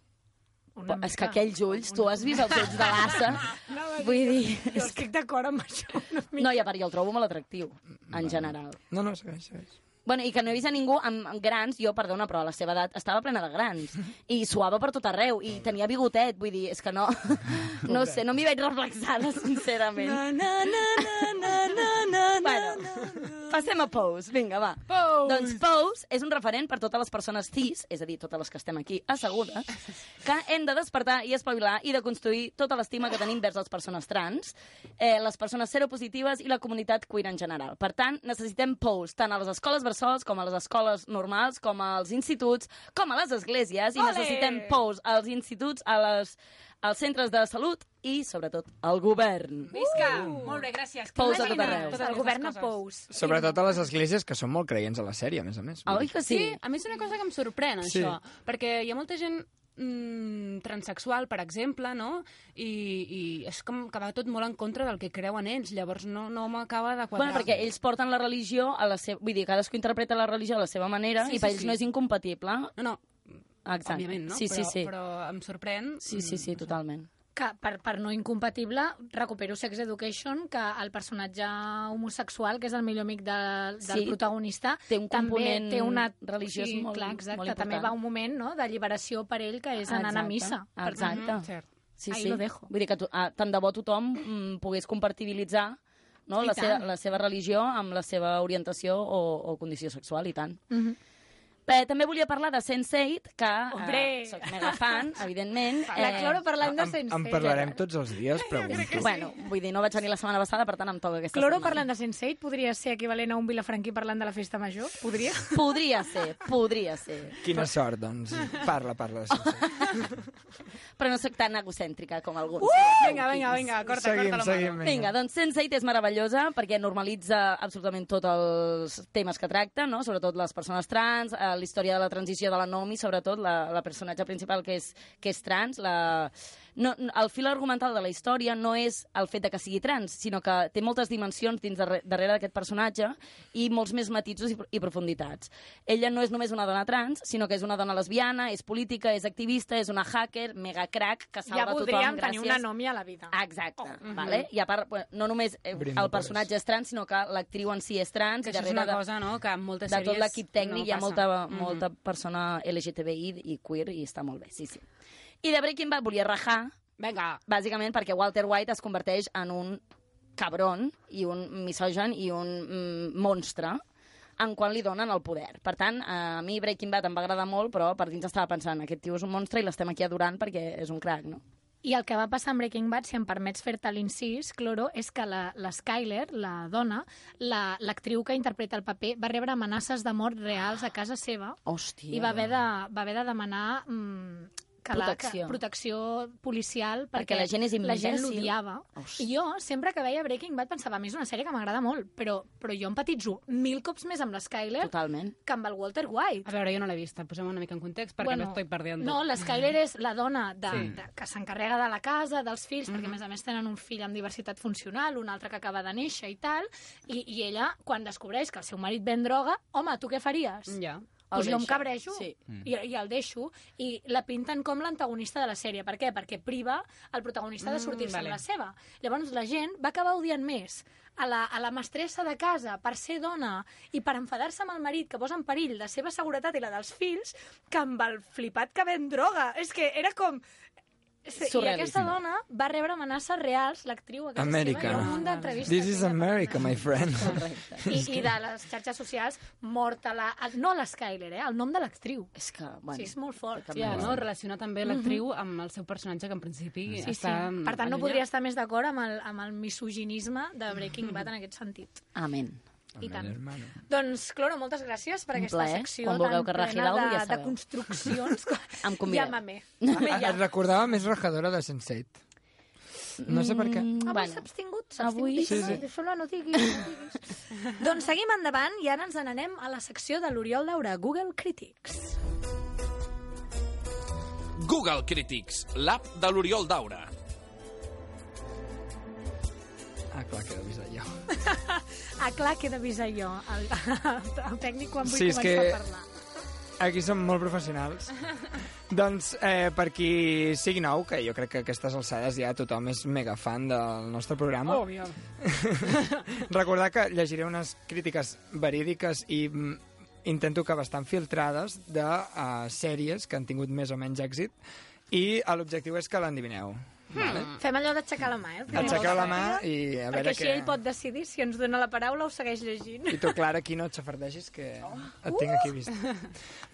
Una És que mica. aquells ulls, tu has vist els ulls de l'assa? Vull dir... Jo estic d'acord amb això. Una mica. No, i a part, jo el trobo molt atractiu, en general. No, no, segueix, segueix. Bueno, i que no he vist a ningú amb amb grans, jo, perdona, però a la seva edat estava plena de grans. I suava per tot arreu, i tenia bigotet, vull dir, és que no... No sé, no m'hi veig reflexada, sincerament. Na, na, na, na, na, na, na, Bueno, passem a Pose, vinga, va. Pose. Doncs Pose és un referent per totes les persones cis, és a dir, totes les que estem aquí assegudes, que hem de despertar i espavilar i de construir tota l'estima que tenim vers les persones trans, eh, les persones seropositives i la comunitat queer en general. Per tant, necessitem Pose, tant a les escoles bressols com a les escoles normals, com als instituts, com a les esglésies, i Ole! necessitem Pose als instituts, a les, als centres de salut i, sobretot, al govern. Visca! Molt bé, gràcies. Pous a tot arreu. totes el govern a. Pous. Sobretot a les esglésies, que són molt creients a la sèrie, a més a més. Oi que sí? Sí, a mi és una cosa que em sorprèn, Sí. això. Perquè hi ha molta gent mm, transexual, per exemple, no? I, I és com que va tot molt en contra del que creuen ells, llavors no, no m'acaba de quadrar. Bueno, perquè ells porten la religió a la seva... Vull dir, cadascú interpreta la religió a la seva manera Sí, i per sí, ells sí. no és incompatible. No, no, Exacte. òbviament, no? Sí, sí, però, sí. Però em sorprèn... Sí, sí, sí, totalment. que per, per no incompatible recupero Sex Education, que el personatge homosexual, que és el millor amic de, del Sí, protagonista, té un també component té una... religiós sí, molt- clar, exacte, molt també important. va un moment no, de lliberació per ell, que és anant a missa. Per exacte. tant, Cert. Sí, Ahí sí. lo dejo. Vull dir que to, ah, tant de bo tothom mm, pogués compartibilitzar no, I la, seva, la seva religió amb la seva orientació o, o condició sexual, i tant. Mhm. Bé, també volia parlar de Sense8, que Hombre! eh, soc mega fan, evidentment. Eh, La Cloro parlant de En, Sense8. en parlarem tots els dies, pregunto. Bueno, vull dir, no vaig venir la setmana passada, per tant em toca aquesta Cloro setmana. parlant de Sense8 podria ser equivalent a un Vilafranquí parlant de la festa major? Podria? Podria ser, podria ser. Quina sort, doncs. Parla, parla. Sense. Però no sóc tan egocèntrica com alguns. Vinga, vinga, vinga, corta, Seguim, corta la seguim. mano. Vinga. Vinga, doncs Sense8 és meravellosa perquè normalitza absolutament tots els temes que tracta, no? sobretot les persones trans, eh, la història de la transició de la Nomi, sobretot la, la personatge principal que és, que és trans. La... No, el fil argumental de la història no és el fet de que sigui trans, sinó que té moltes dimensions dins darrere, darrere d'aquest personatge i molts més matisos i, i profunditats. Ella no és només una dona trans, sinó que és una dona lesbiana, és política, és activista, és una hacker, mega crack, que salva Ja tothom voldríem gràcies... tenir una nòmia a la vida. Exacte, oh. vale? I a part, no només eh, el per personatge és trans, sinó que l'actriu en si és trans. Que i és una de- cosa, no?, que en moltes de sèries tot l'equip tècnic no hi ha passa. molta, Mhm. molta persona LGTBI i queer i està molt bé, sí, sí. I de Breaking Bad volia rajar, Vinga, bàsicament perquè Walter White es converteix en un cabron i un misogen i un mm, monstre en quan li donen el poder. Per tant, a mi Breaking Bad em va agradar molt, però per dins estava pensant, aquest tio és un monstre i l'estem aquí adorant perquè és un crack, no? I el que va passar amb Breaking Bad, si em permets fer-te l'incís, Cloro, és que la, la Skyler, la dona, la- l'actriu que interpreta el paper, va rebre amenaces de mort reals a casa seva Hòstia. i va haver de, va haver de demanar mm, que Protecció. La, que, protecció policial Perquè la gent és la gent l'odiava. I jo, sempre que veia Breaking Bad, pensava, a mi és una sèrie que m'agrada molt, però, però jo empatitzo mil cops més amb la Skyler Totalment. que amb el Walter White. a veure, jo no l'he vista, posem una mica en context perquè bueno, m'estoy perdiendo. No, la Skyler és la dona de, Sí. de, que s'encarrega de la casa, dels fills, perquè a més a més tenen un fill amb diversitat funcional, un altre que acaba de néixer i tal, i, i ella, quan descobreix que el seu marit ven droga, home, tu què faries? Ja. Doncs jo em cabrejo Sí. i, i el deixo i la pinten com l'antagonista de la sèrie. Per què? Perquè priva el protagonista de Mm, sortir-se vale. amb la seva. Llavors la gent va acabar odiant més a la, a la mestressa de casa per ser dona i per enfadar-se amb el marit que posa en perill la seva seguretat i la dels fills que amb el flipat que ven droga. És que era com... I Surrealista. aquesta dona va rebre amenaces reals, l'actriu a casa America. seva, hi ha un munt d'entrevistes. This is America, my friend. I, I de les xarxes socials, morta la... No l'Skyler, eh? El nom de l'actriu. És que, bueno... Sí, és molt fort. Ja, no? Relacionar també l'actriu amb el seu personatge, que en principi Sí, sí. està... Per tant, no podria estar més d'acord amb, el, amb el misoginisme de Breaking Bad en aquest sentit. Amén. I tant. Doncs, Cloro, moltes gràcies per aquesta plaer. secció Quan tan que plena de, ja de construccions. Em convideu. Llámame. Et recordava més rajadora de Sense8. No sé per què. Avui Bueno. s'ha abstingut, s'ha Avui abstingut. sí, Sí, no, no diguis, no diguis. doncs seguim endavant i ara ens n'anem a la secció de l'Oriol Daura, Google Critics. Google Critics, l'app de l'Oriol Daura. Ah, clar, que he d'avisar jo. Ah, clar, que he d'avisar jo, el, el tècnic quan vull Sí, començar que- a parlar. Aquí som molt professionals. doncs, eh, per qui sigui nou, que jo crec que a aquestes alçades ja tothom és mega fan del nostre programa, Òbvio. recordar que llegiré unes crítiques verídiques i mm, intento que bastant filtrades de uh, sèries que han tingut més o menys èxit i eh, l'objectiu és que l'endivineu. Vale? Fem allò d'aixecar la mà, eh? Aixequeu la mà i a Perquè veure així què... ell pot decidir si ens dona la paraula o segueix llegint. I tu, Clara, aquí no et xafardegis, que et tinc aquí vist.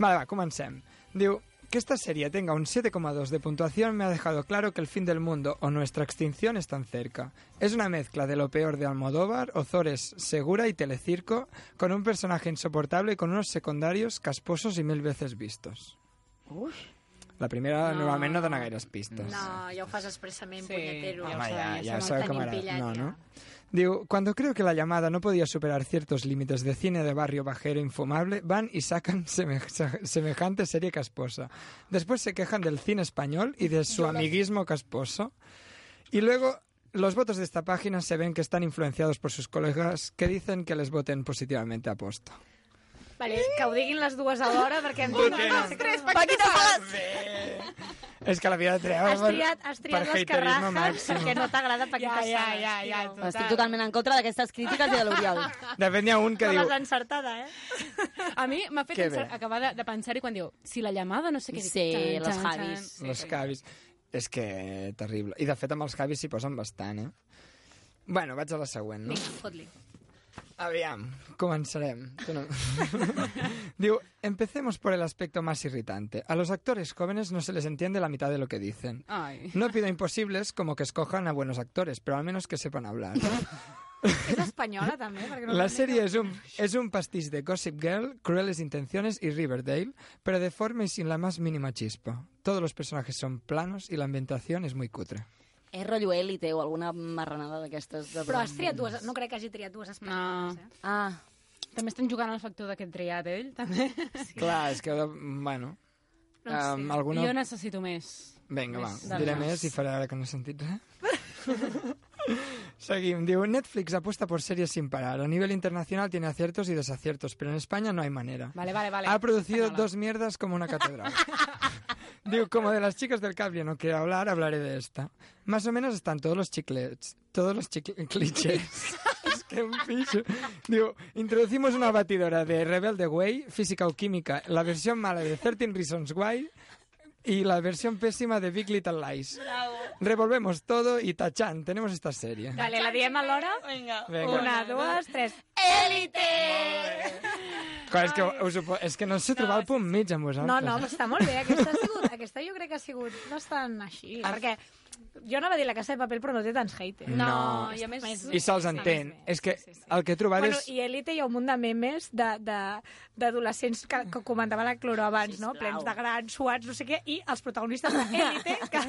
Vale, va, comencem. Diu, que esta serie tenga un 7,2 de puntuación me ha dejado claro que el fin del mundo o nuestra extinción están cerca. Es una mezcla de lo peor de Almodóvar, Ozores, Segura y Telecirco, con un personaje insoportable y con unos secundarios casposos y mil veces vistos. La primera No. normalment no dona gaires pistes. No, ja ho fas expressament, Sí, punyetero. Home, tenim era. pillat, No, ja. ¿no? Digo, cuando creo que la llamada no podía superar ciertos límites de cine de barrio bajero infumable, van y sacan seme- semejante serie casposa. Después se quejan del cine español y de su amiguismo casposo. Y luego los votos de esta página se ven que están influenciados por sus colegas que dicen que les voten positivamente a posto. Vale, que ho diguin les dues alhora perquè em Perquè- els tres, Paquita Salas! Es que la vida de treure Has triat, has triat per les haterisme carrajes màxim. perquè no t'agrada Paquita Ja, ja, ja, ja, total. Estic totalment en contra d'aquestes crítiques i de l'Oriol. De fet, n'hi ha un que diu... l'has encertada, eh? A mi m'ha fet acabar de, de pensar-hi quan diu si la llamada no sé què... dic, Sí, xan, Javis. Los Javis. És que terrible. I de fet amb els Javis s'hi posen bastant, eh? Bueno, vaig a la següent, no? Vinga, fot-li. Aviam, no- Diu, empecemos por el aspecto más irritante. A los actores jóvenes no se les entiende la mitad de lo que dicen. Ai. No pido imposibles como que escojan a buenos actores, pero al menos que sepan hablar. És espanyola, també? Perquè La serie es un, es un pastiz de Gossip Girl, Crueles Intenciones y Riverdale, pero deforme y sin la más mínima chispa. Todos los personajes son planos y la ambientación es muy cutre. És rotllo élite o alguna marranada d'aquestes. De... Però has triat dues... No crec que hagi triat dues espanyoles, eh? Ah, També estan jugant al factor d'aquest triat, ell, també. Sí. Clar, és que, bueno... No sé. Um, alguna... Jo necessito més. Vinga, va, Més diré més i faré ara que no he sentit res. Seguim. Diu, Netflix apuesta por series sin parar. A nivel internacional tiene aciertos y desaciertos, pero en España no hay manera. Vale, vale, vale. Ha producido Española. dos mierdas como una catedral. Digo, como de las chicas del cable no quiero hablar, hablaré de esta. Más o menos están todos los chiclets, todos los chicle- clichés. es que un piso. Digo, introducimos una batidora de Rebelde Way, física o química, la versión mala de 13 Reasons Why y la versión pésima de Big Little Lies. Revolvemos todo y tachan, tenemos esta serie. Vale, la diem alhora? Vinga. Vinga. Una, dues, tres. Élite! Clar, és, que us ho, és que no sé trobar el punt mig amb vosaltres. No, no, però està molt bé. Aquesta, ha sigut, aquesta jo crec que ha sigut bastant així. Perquè jo anava a dir la casa de paper, però no té tants haters. No. i a més... I se'ls entén. És que el que he trobat Bueno, és... i Elite hi ha un munt de memes de- de- d'adolescents que, que comentava la Cloro abans, no? Plens de grans, suats, no sé què, i els protagonistes d'Elite que,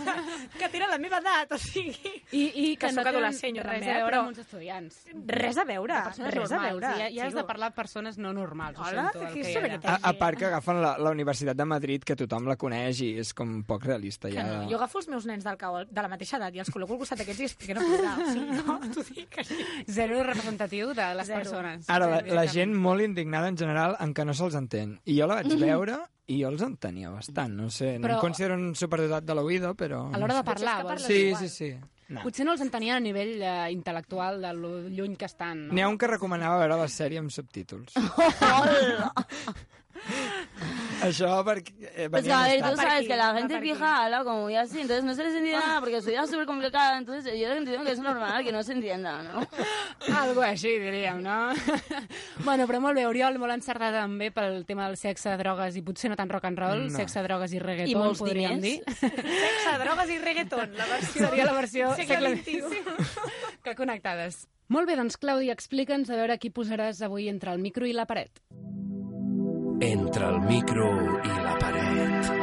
que tenen la meva edat, o sigui... I, i que, Que no sóc tenen res també, a eh, veure però- amb uns estudiants. Res a veure, res a normals. veure. Ja, ja has de parlar de persones no normals. Ho Hola, sento, el que que hi ha. A, a part que agafen la, la Universitat de Madrid, que tothom la coneix i és com poc realista. Ja. no, jo agafo els meus nens del, cau, de la mateixa edat i els col·loco al costat d'aquests i expliquen a plorar. O sigui, no, t'ho dic així. Zero representatiu de les Zero. persones. Ara, la, la gent molt indignada en general en què no se'ls entén. I jo la vaig veure i jo els entenia bastant. No sé, no Però- Mm. em considero un superdotat de l'oïdo, però... A l'hora no de parlar, que vols Sí, igual. sí, sí. No. Potser no els entenien a nivell eh, intel·lectual de lo lluny que estan. No? N'hi ha un que recomanava veure la sèrie amb subtítols. Això perquè... Eh, Pues que, a ver, tú sabes que la gente fija habla como muy así, entonces no se les entiende nada porque su vida es súper complicada, entonces yo entiendo que es normal que no se entienda, ¿no? Algo així, diríem, no? bueno, però molt bé, Oriol, molt encertat també pel tema del sexe, drogues i potser no tant rock and roll, No. sexe, drogues i reggaeton, I molts podríem diners. dir. Sexe, drogues i reggaeton. La versió... Seria la versió segle segle XXI. que connectades. Molt bé, doncs, Clàudia, explica'ns a veure qui posaràs avui entre el micro i la paret. Entre el micro i la paret.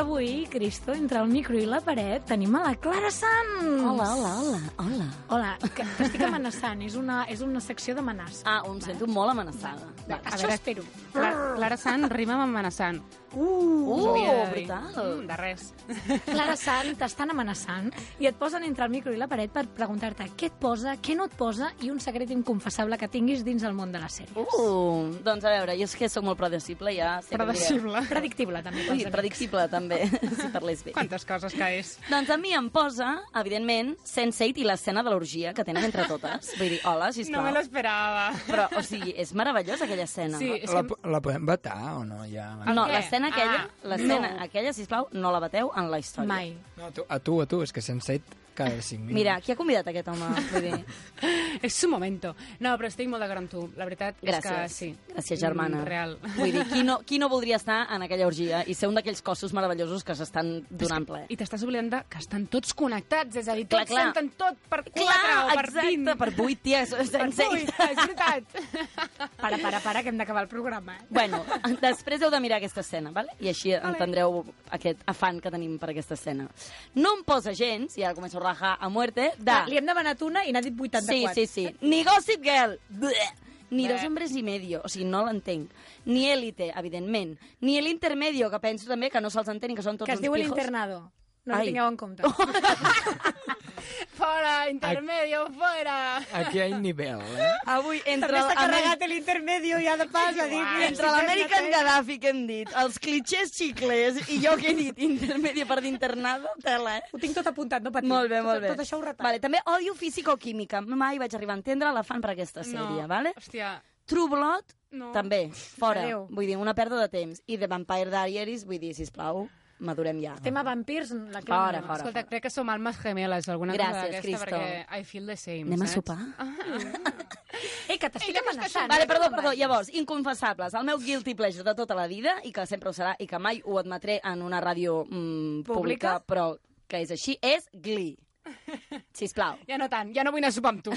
Avui, Cristo, entre el micro i la paret, tenim a la Clara Sanz. Hola, hola, hola, hola. Hola, que t'estic amenaçant. És una, és una secció d'amenaça. Ah, em sento molt amenaçada. Va, A això veure, espero. Cla- Clara Sant rima amb amenaçant. Uh, Uh, brutal. Mm, de res. Clara Sant t'estan amenaçant i et posen entre el micro i la paret per preguntar-te què et posa, què no et posa i un secret inconfessable que tinguis dins el món de les sèries. Uh, doncs a veure, jo és que sóc molt predecible, ja. Predecible. Predictible, també. Amics. predictible, també, si parlés bé. Quantes coses que és. Doncs a mi em posa, evidentment, Sense8 i l'escena de l'orgia que tenen entre totes. Vull dir, hola, sisplau. No me lo esperava. Però, o sigui, és meravellosa aquella escena. Sí, és La, que... la podem vetar o no? Ja, No, l'escena aquella, Ah, l'escena no. aquella, sisplau, no la bateu en la història. Mai. no, a, tu, a tu, a tu, és que Sense8 cada 5 minuts. Mira, qui ha convidat aquest home? Vull dir, És su momento. No, però estic molt d'acord amb tu. La veritat és que gràcies. sí. Gràcies, germana. Mm, Real. Vull dir, qui no, qui no voldria estar en aquella orgia i ser un d'aquells cossos meravellosos que s'estan donant ple? I t'estàs oblidant de que estan tots connectats, és a dir, Clar, tots clar. senten tot per 4 Clar, o per exacte, 20. per 8, tia, per sense 8, és veritat. Para, para, para, que hem d'acabar el programa. Eh? Bueno, després heu de mirar aquesta escena, vale? i així entendreu aquest afant que tenim per aquesta escena. No em posa gens, i ara començo a rajar a muerte, de... Va, li hem demanat una i n'ha dit 84. Sí, sí, sí. Ni Gossip Girl. Bleh. Ni dos hombres i medio, o sigui, no l'entenc. Ni Élite, evidentment. Ni el intermedio, que penso també que no se'ls entén i que són tots Que es uns diu el pijos. internado. No Ai. ho tingueu en compte. Fora, intermedio, fora. Aquí hi ha nivell, eh? Avui, entre També s'ha el- carregat l'intermedio ja de pas a dir... Entre l'American Gaddafi que hem dit, els clichés xiclers i jo que he dit intermedio per d'internada, tela, eh? Ho tinc tot apuntat, no patiu. Molt bé, molt tot, bé. Tot això ho retallo. Vale, també odio físico-química. Mai vaig arribar a entendre l'afant per aquesta sèrie, no. vale? Hòstia, True Blood, no. també, fora. Adéu. Vull dir, una pèrdua de temps. I The Vampire Diaries, vull dir, sisplau, madurem ja. Tema vampirs, la Fora, Clàudia. fora. Escolta, crec que som almes gemeles, alguna Gràcies, cosa d'aquesta, Cristo. perquè I feel the same, Anem a saps? sopar? Ei, que t'estic amenaçant. Vale, eh? perdó, No perdó, vagis. llavors, inconfessables. El meu guilty pleasure de tota la vida, i que sempre ho serà, i que mai ho admetré en una ràdio mm, pública, Pública? però que és així, és Glee. Sisplau. Ja no tant, ja no vull anar a sopar amb tu.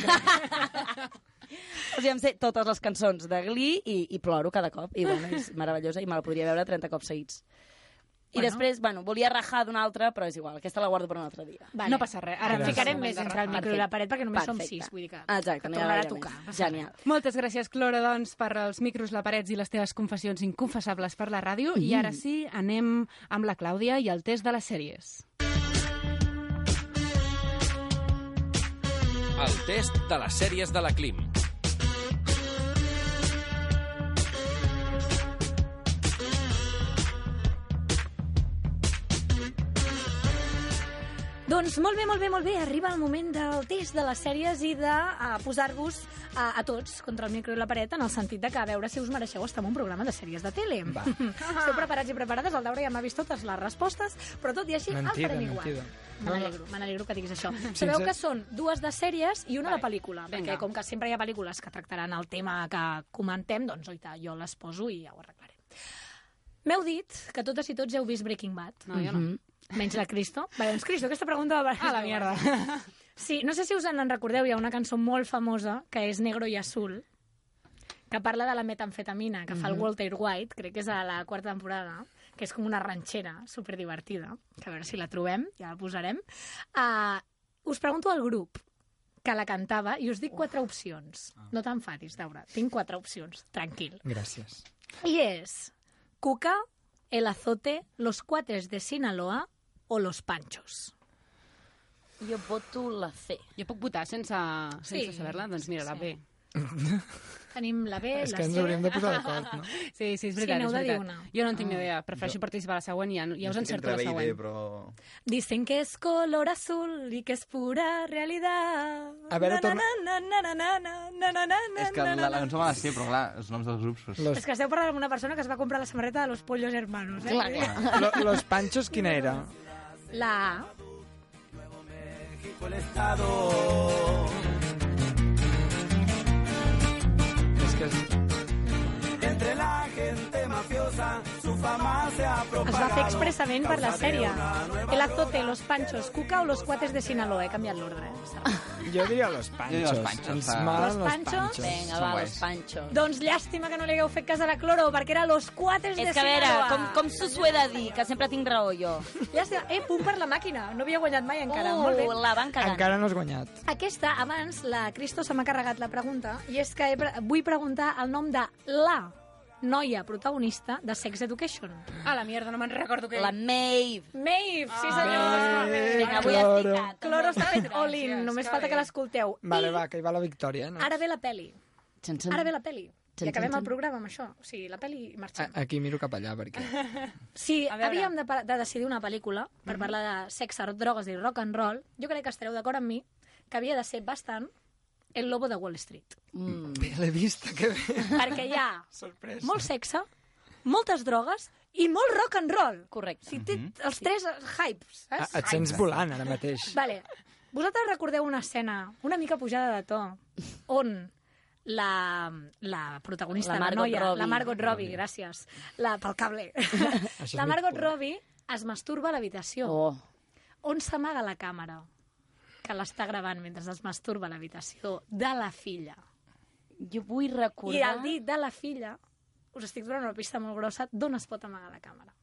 O sigui, em sé totes les cançons de Glee i, i ploro cada cop. I bueno, és meravellosa i me la podria veure 30 cops seguits. I Bueno. després, bueno, volia rajar d'una altra, però és igual. Aquesta la guardo per un altre dia. Vale. No passa res, ara és ficarem més entre el micro i la paret perquè només som Perfecte. sis. Vull dir que, Exacte, que no hi ha tornarà a gaire tocar. més. Genial. Moltes gràcies, Clora, doncs, per els micros, la parets i les teves confessions inconfessables per la ràdio. I ara sí, anem amb la Clàudia i el test de les sèries. El test de les sèries de la Clim. Doncs molt bé, molt bé, molt bé. Arriba el moment del test de les sèries i de uh, posar-vos uh, a tots contra el micro i la paret en el sentit de que a veure si us mereixeu estar en un programa de sèries de tele. Va. Esteu preparats i preparades? El Daura ja m'ha vist totes les respostes, però tot i així Mentida, el farem igual. mentida. Me n'alegro, me n'alegro que diguis això. Sabeu que són dues de sèries i una Vale. de pel·lícula, Vinga. perquè com que sempre hi ha pel·lícules que tractaran el tema que comentem, doncs oita, jo les poso i ja ho arreglaré. M'heu dit que totes i tots heu vist Breaking Bad. No, jo no. Mhm. Menys la Cristo. Vale, doncs Cristo, aquesta pregunta va... A la mierda. Sí, no sé si us en recordeu, hi ha una cançó molt famosa que és Negro i Azul, que parla de la metamfetamina que fa el Walter White, crec que és a la quarta temporada, que és com una ranxera superdivertida, que a veure si la trobem, ja la posarem. Uh, us pregunto al grup, que la cantava i us dic quatre opcions. No t'enfadis, Daura. Tinc quatre opcions. Tranquil. Gràcies. I és Cuca, El Azote, Los Cuates de Sinaloa o los panchos? Jo voto la C. Jo puc votar sense, sense sí. saber-la? Doncs mira, sí. la B. Tenim la B, és la C... És que ens hauríem de posar d'acord, no? Sí, sí, és veritat, sí, és veritat. Una. Jo no en tinc ni ah. idea, prefereixo jo... participar a la següent i ja, ja us encerto la següent. Idea, però... Dicen que és color azul i que és pura realitat. A veure, torna... És que la, la cançó va ser, però clar, els noms dels grups... Pues... Los... És que esteu parlant amb una persona que es va comprar la samarreta de Los Pollos Hermanos, eh? Clar, clar. Los Panchos, quina era? La A. México, el Estado. Es que es... Entre la gente mafiosa Es va fer expressament per la sèrie. El azote, los panchos, cuca o los cuates de Sinaloa. He canviat l'ordre. Jo diria los panchos. los panchos, Ens malen Los panchos? panchos. Vinga, va, los panchos. Doncs llàstima que no li hagueu fet cas a la Cloro, perquè era los cuates de És que a veure, Sinaloa. com, com s'us ho he de dir? Que sempre tinc raó jo. Llàstima. Eh, punt per la màquina. No havia guanyat mai encara. Molt bé. Uh, la van cagant. Encara no has guanyat. Aquesta, abans, la Cristo se m'ha carregat la pregunta, i és que he, pre- vull preguntar el nom de la noia protagonista de Sex Education. A la mierda, no me'n recordo què. La Maeve. Maeve, sí Ah. senyor. Vinga, avui has Cloro. picat. Cloro està fet all-in, només que falta que l'escolteu. Vale, I va, que hi va la victòria. No? ara ve la peli. Ara ve la peli. I acabem el programa amb això. O sigui, la peli i A, marxem. aquí miro cap allà, perquè... Veure. havíem de, de decidir una pel·lícula per parlar de sexe, drogues i rock and roll, jo crec que estareu d'acord amb mi que havia de ser bastant El lobo de Wall Street. Mm. Bé, l'he vista, que bé. Perquè hi ha Sorpresa. molt sexe, moltes drogues i molt rock and roll. Correcte. Si té els tres hypes, Ah, saps? et sents volant ara mateix. Vale. Vosaltres recordeu una escena una mica pujada de to on la, la protagonista, La la, Margot noia, Robbie. la Margot Robbie, gràcies, la, pel cable. la Margot. Robbie es masturba a l'habitació. Oh. On s'amaga la càmera que l'està gravant mentre es masturba a l'habitació de la filla. Jo vull recordar... I al dit de la filla, us estic donant una pista molt grossa, d'on es pot amagar la càmera.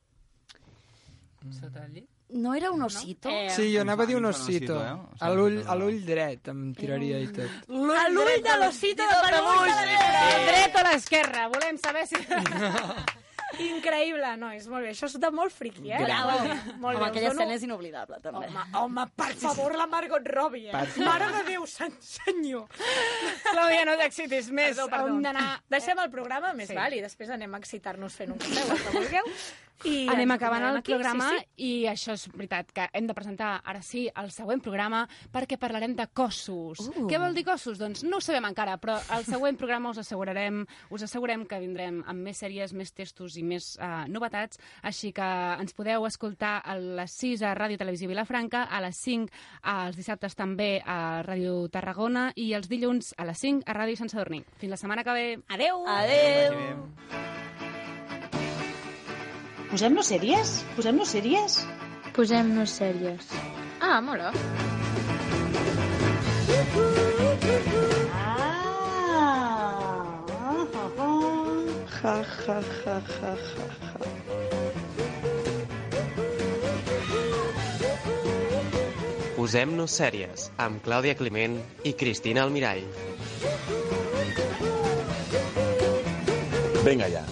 Sota el llit? No era un osito? Eh, Sí, jo anava a dir un osito. un osito, eh? A l'ull a l'ull dret em tiraria i tot. A l'ull de l'osito de peluix! El dret o l'esquerra? Volem saber si... Increïble, nois, molt bé. Això és de molt friqui, eh? Bravo. Molt Home, bé, aquella dono- escena és inoblidable, també. Home, home, per favor, la Margot Robbie, eh? Per Mare de Déu, sant senyor. Clàudia, no t'excitis més. Perdó, perdó. Hem d'anar... Deixem el programa, més Sí. val, i després anem a excitar-nos fent un cafè el que vulgueu. I Anem acabant el aquí, programa Sí, sí. i això és veritat, que hem de presentar ara sí el següent programa perquè parlarem de cossos. Uh. Què vol dir cossos? Doncs no ho sabem encara, però al següent programa us assegurarem, us assegurem que vindrem amb més sèries, més textos i més uh, novetats, així que ens podeu escoltar a les 6 a Ràdio Televisió Vilafranca, a les 5 els dissabtes també a Ràdio Tarragona i els dilluns a les 5 a Ràdio Sant Sadurní. Fins la setmana que ve. Adeu. Adéu. Posem-nos sèries? Posem-nos sèries? Posem-nos sèries. Ah, mola. Ah! Ja, ja, ja, ja, ja, ja. Posem-nos sèries amb Clàudia Climent i Cristina Almirall. Vinga ja,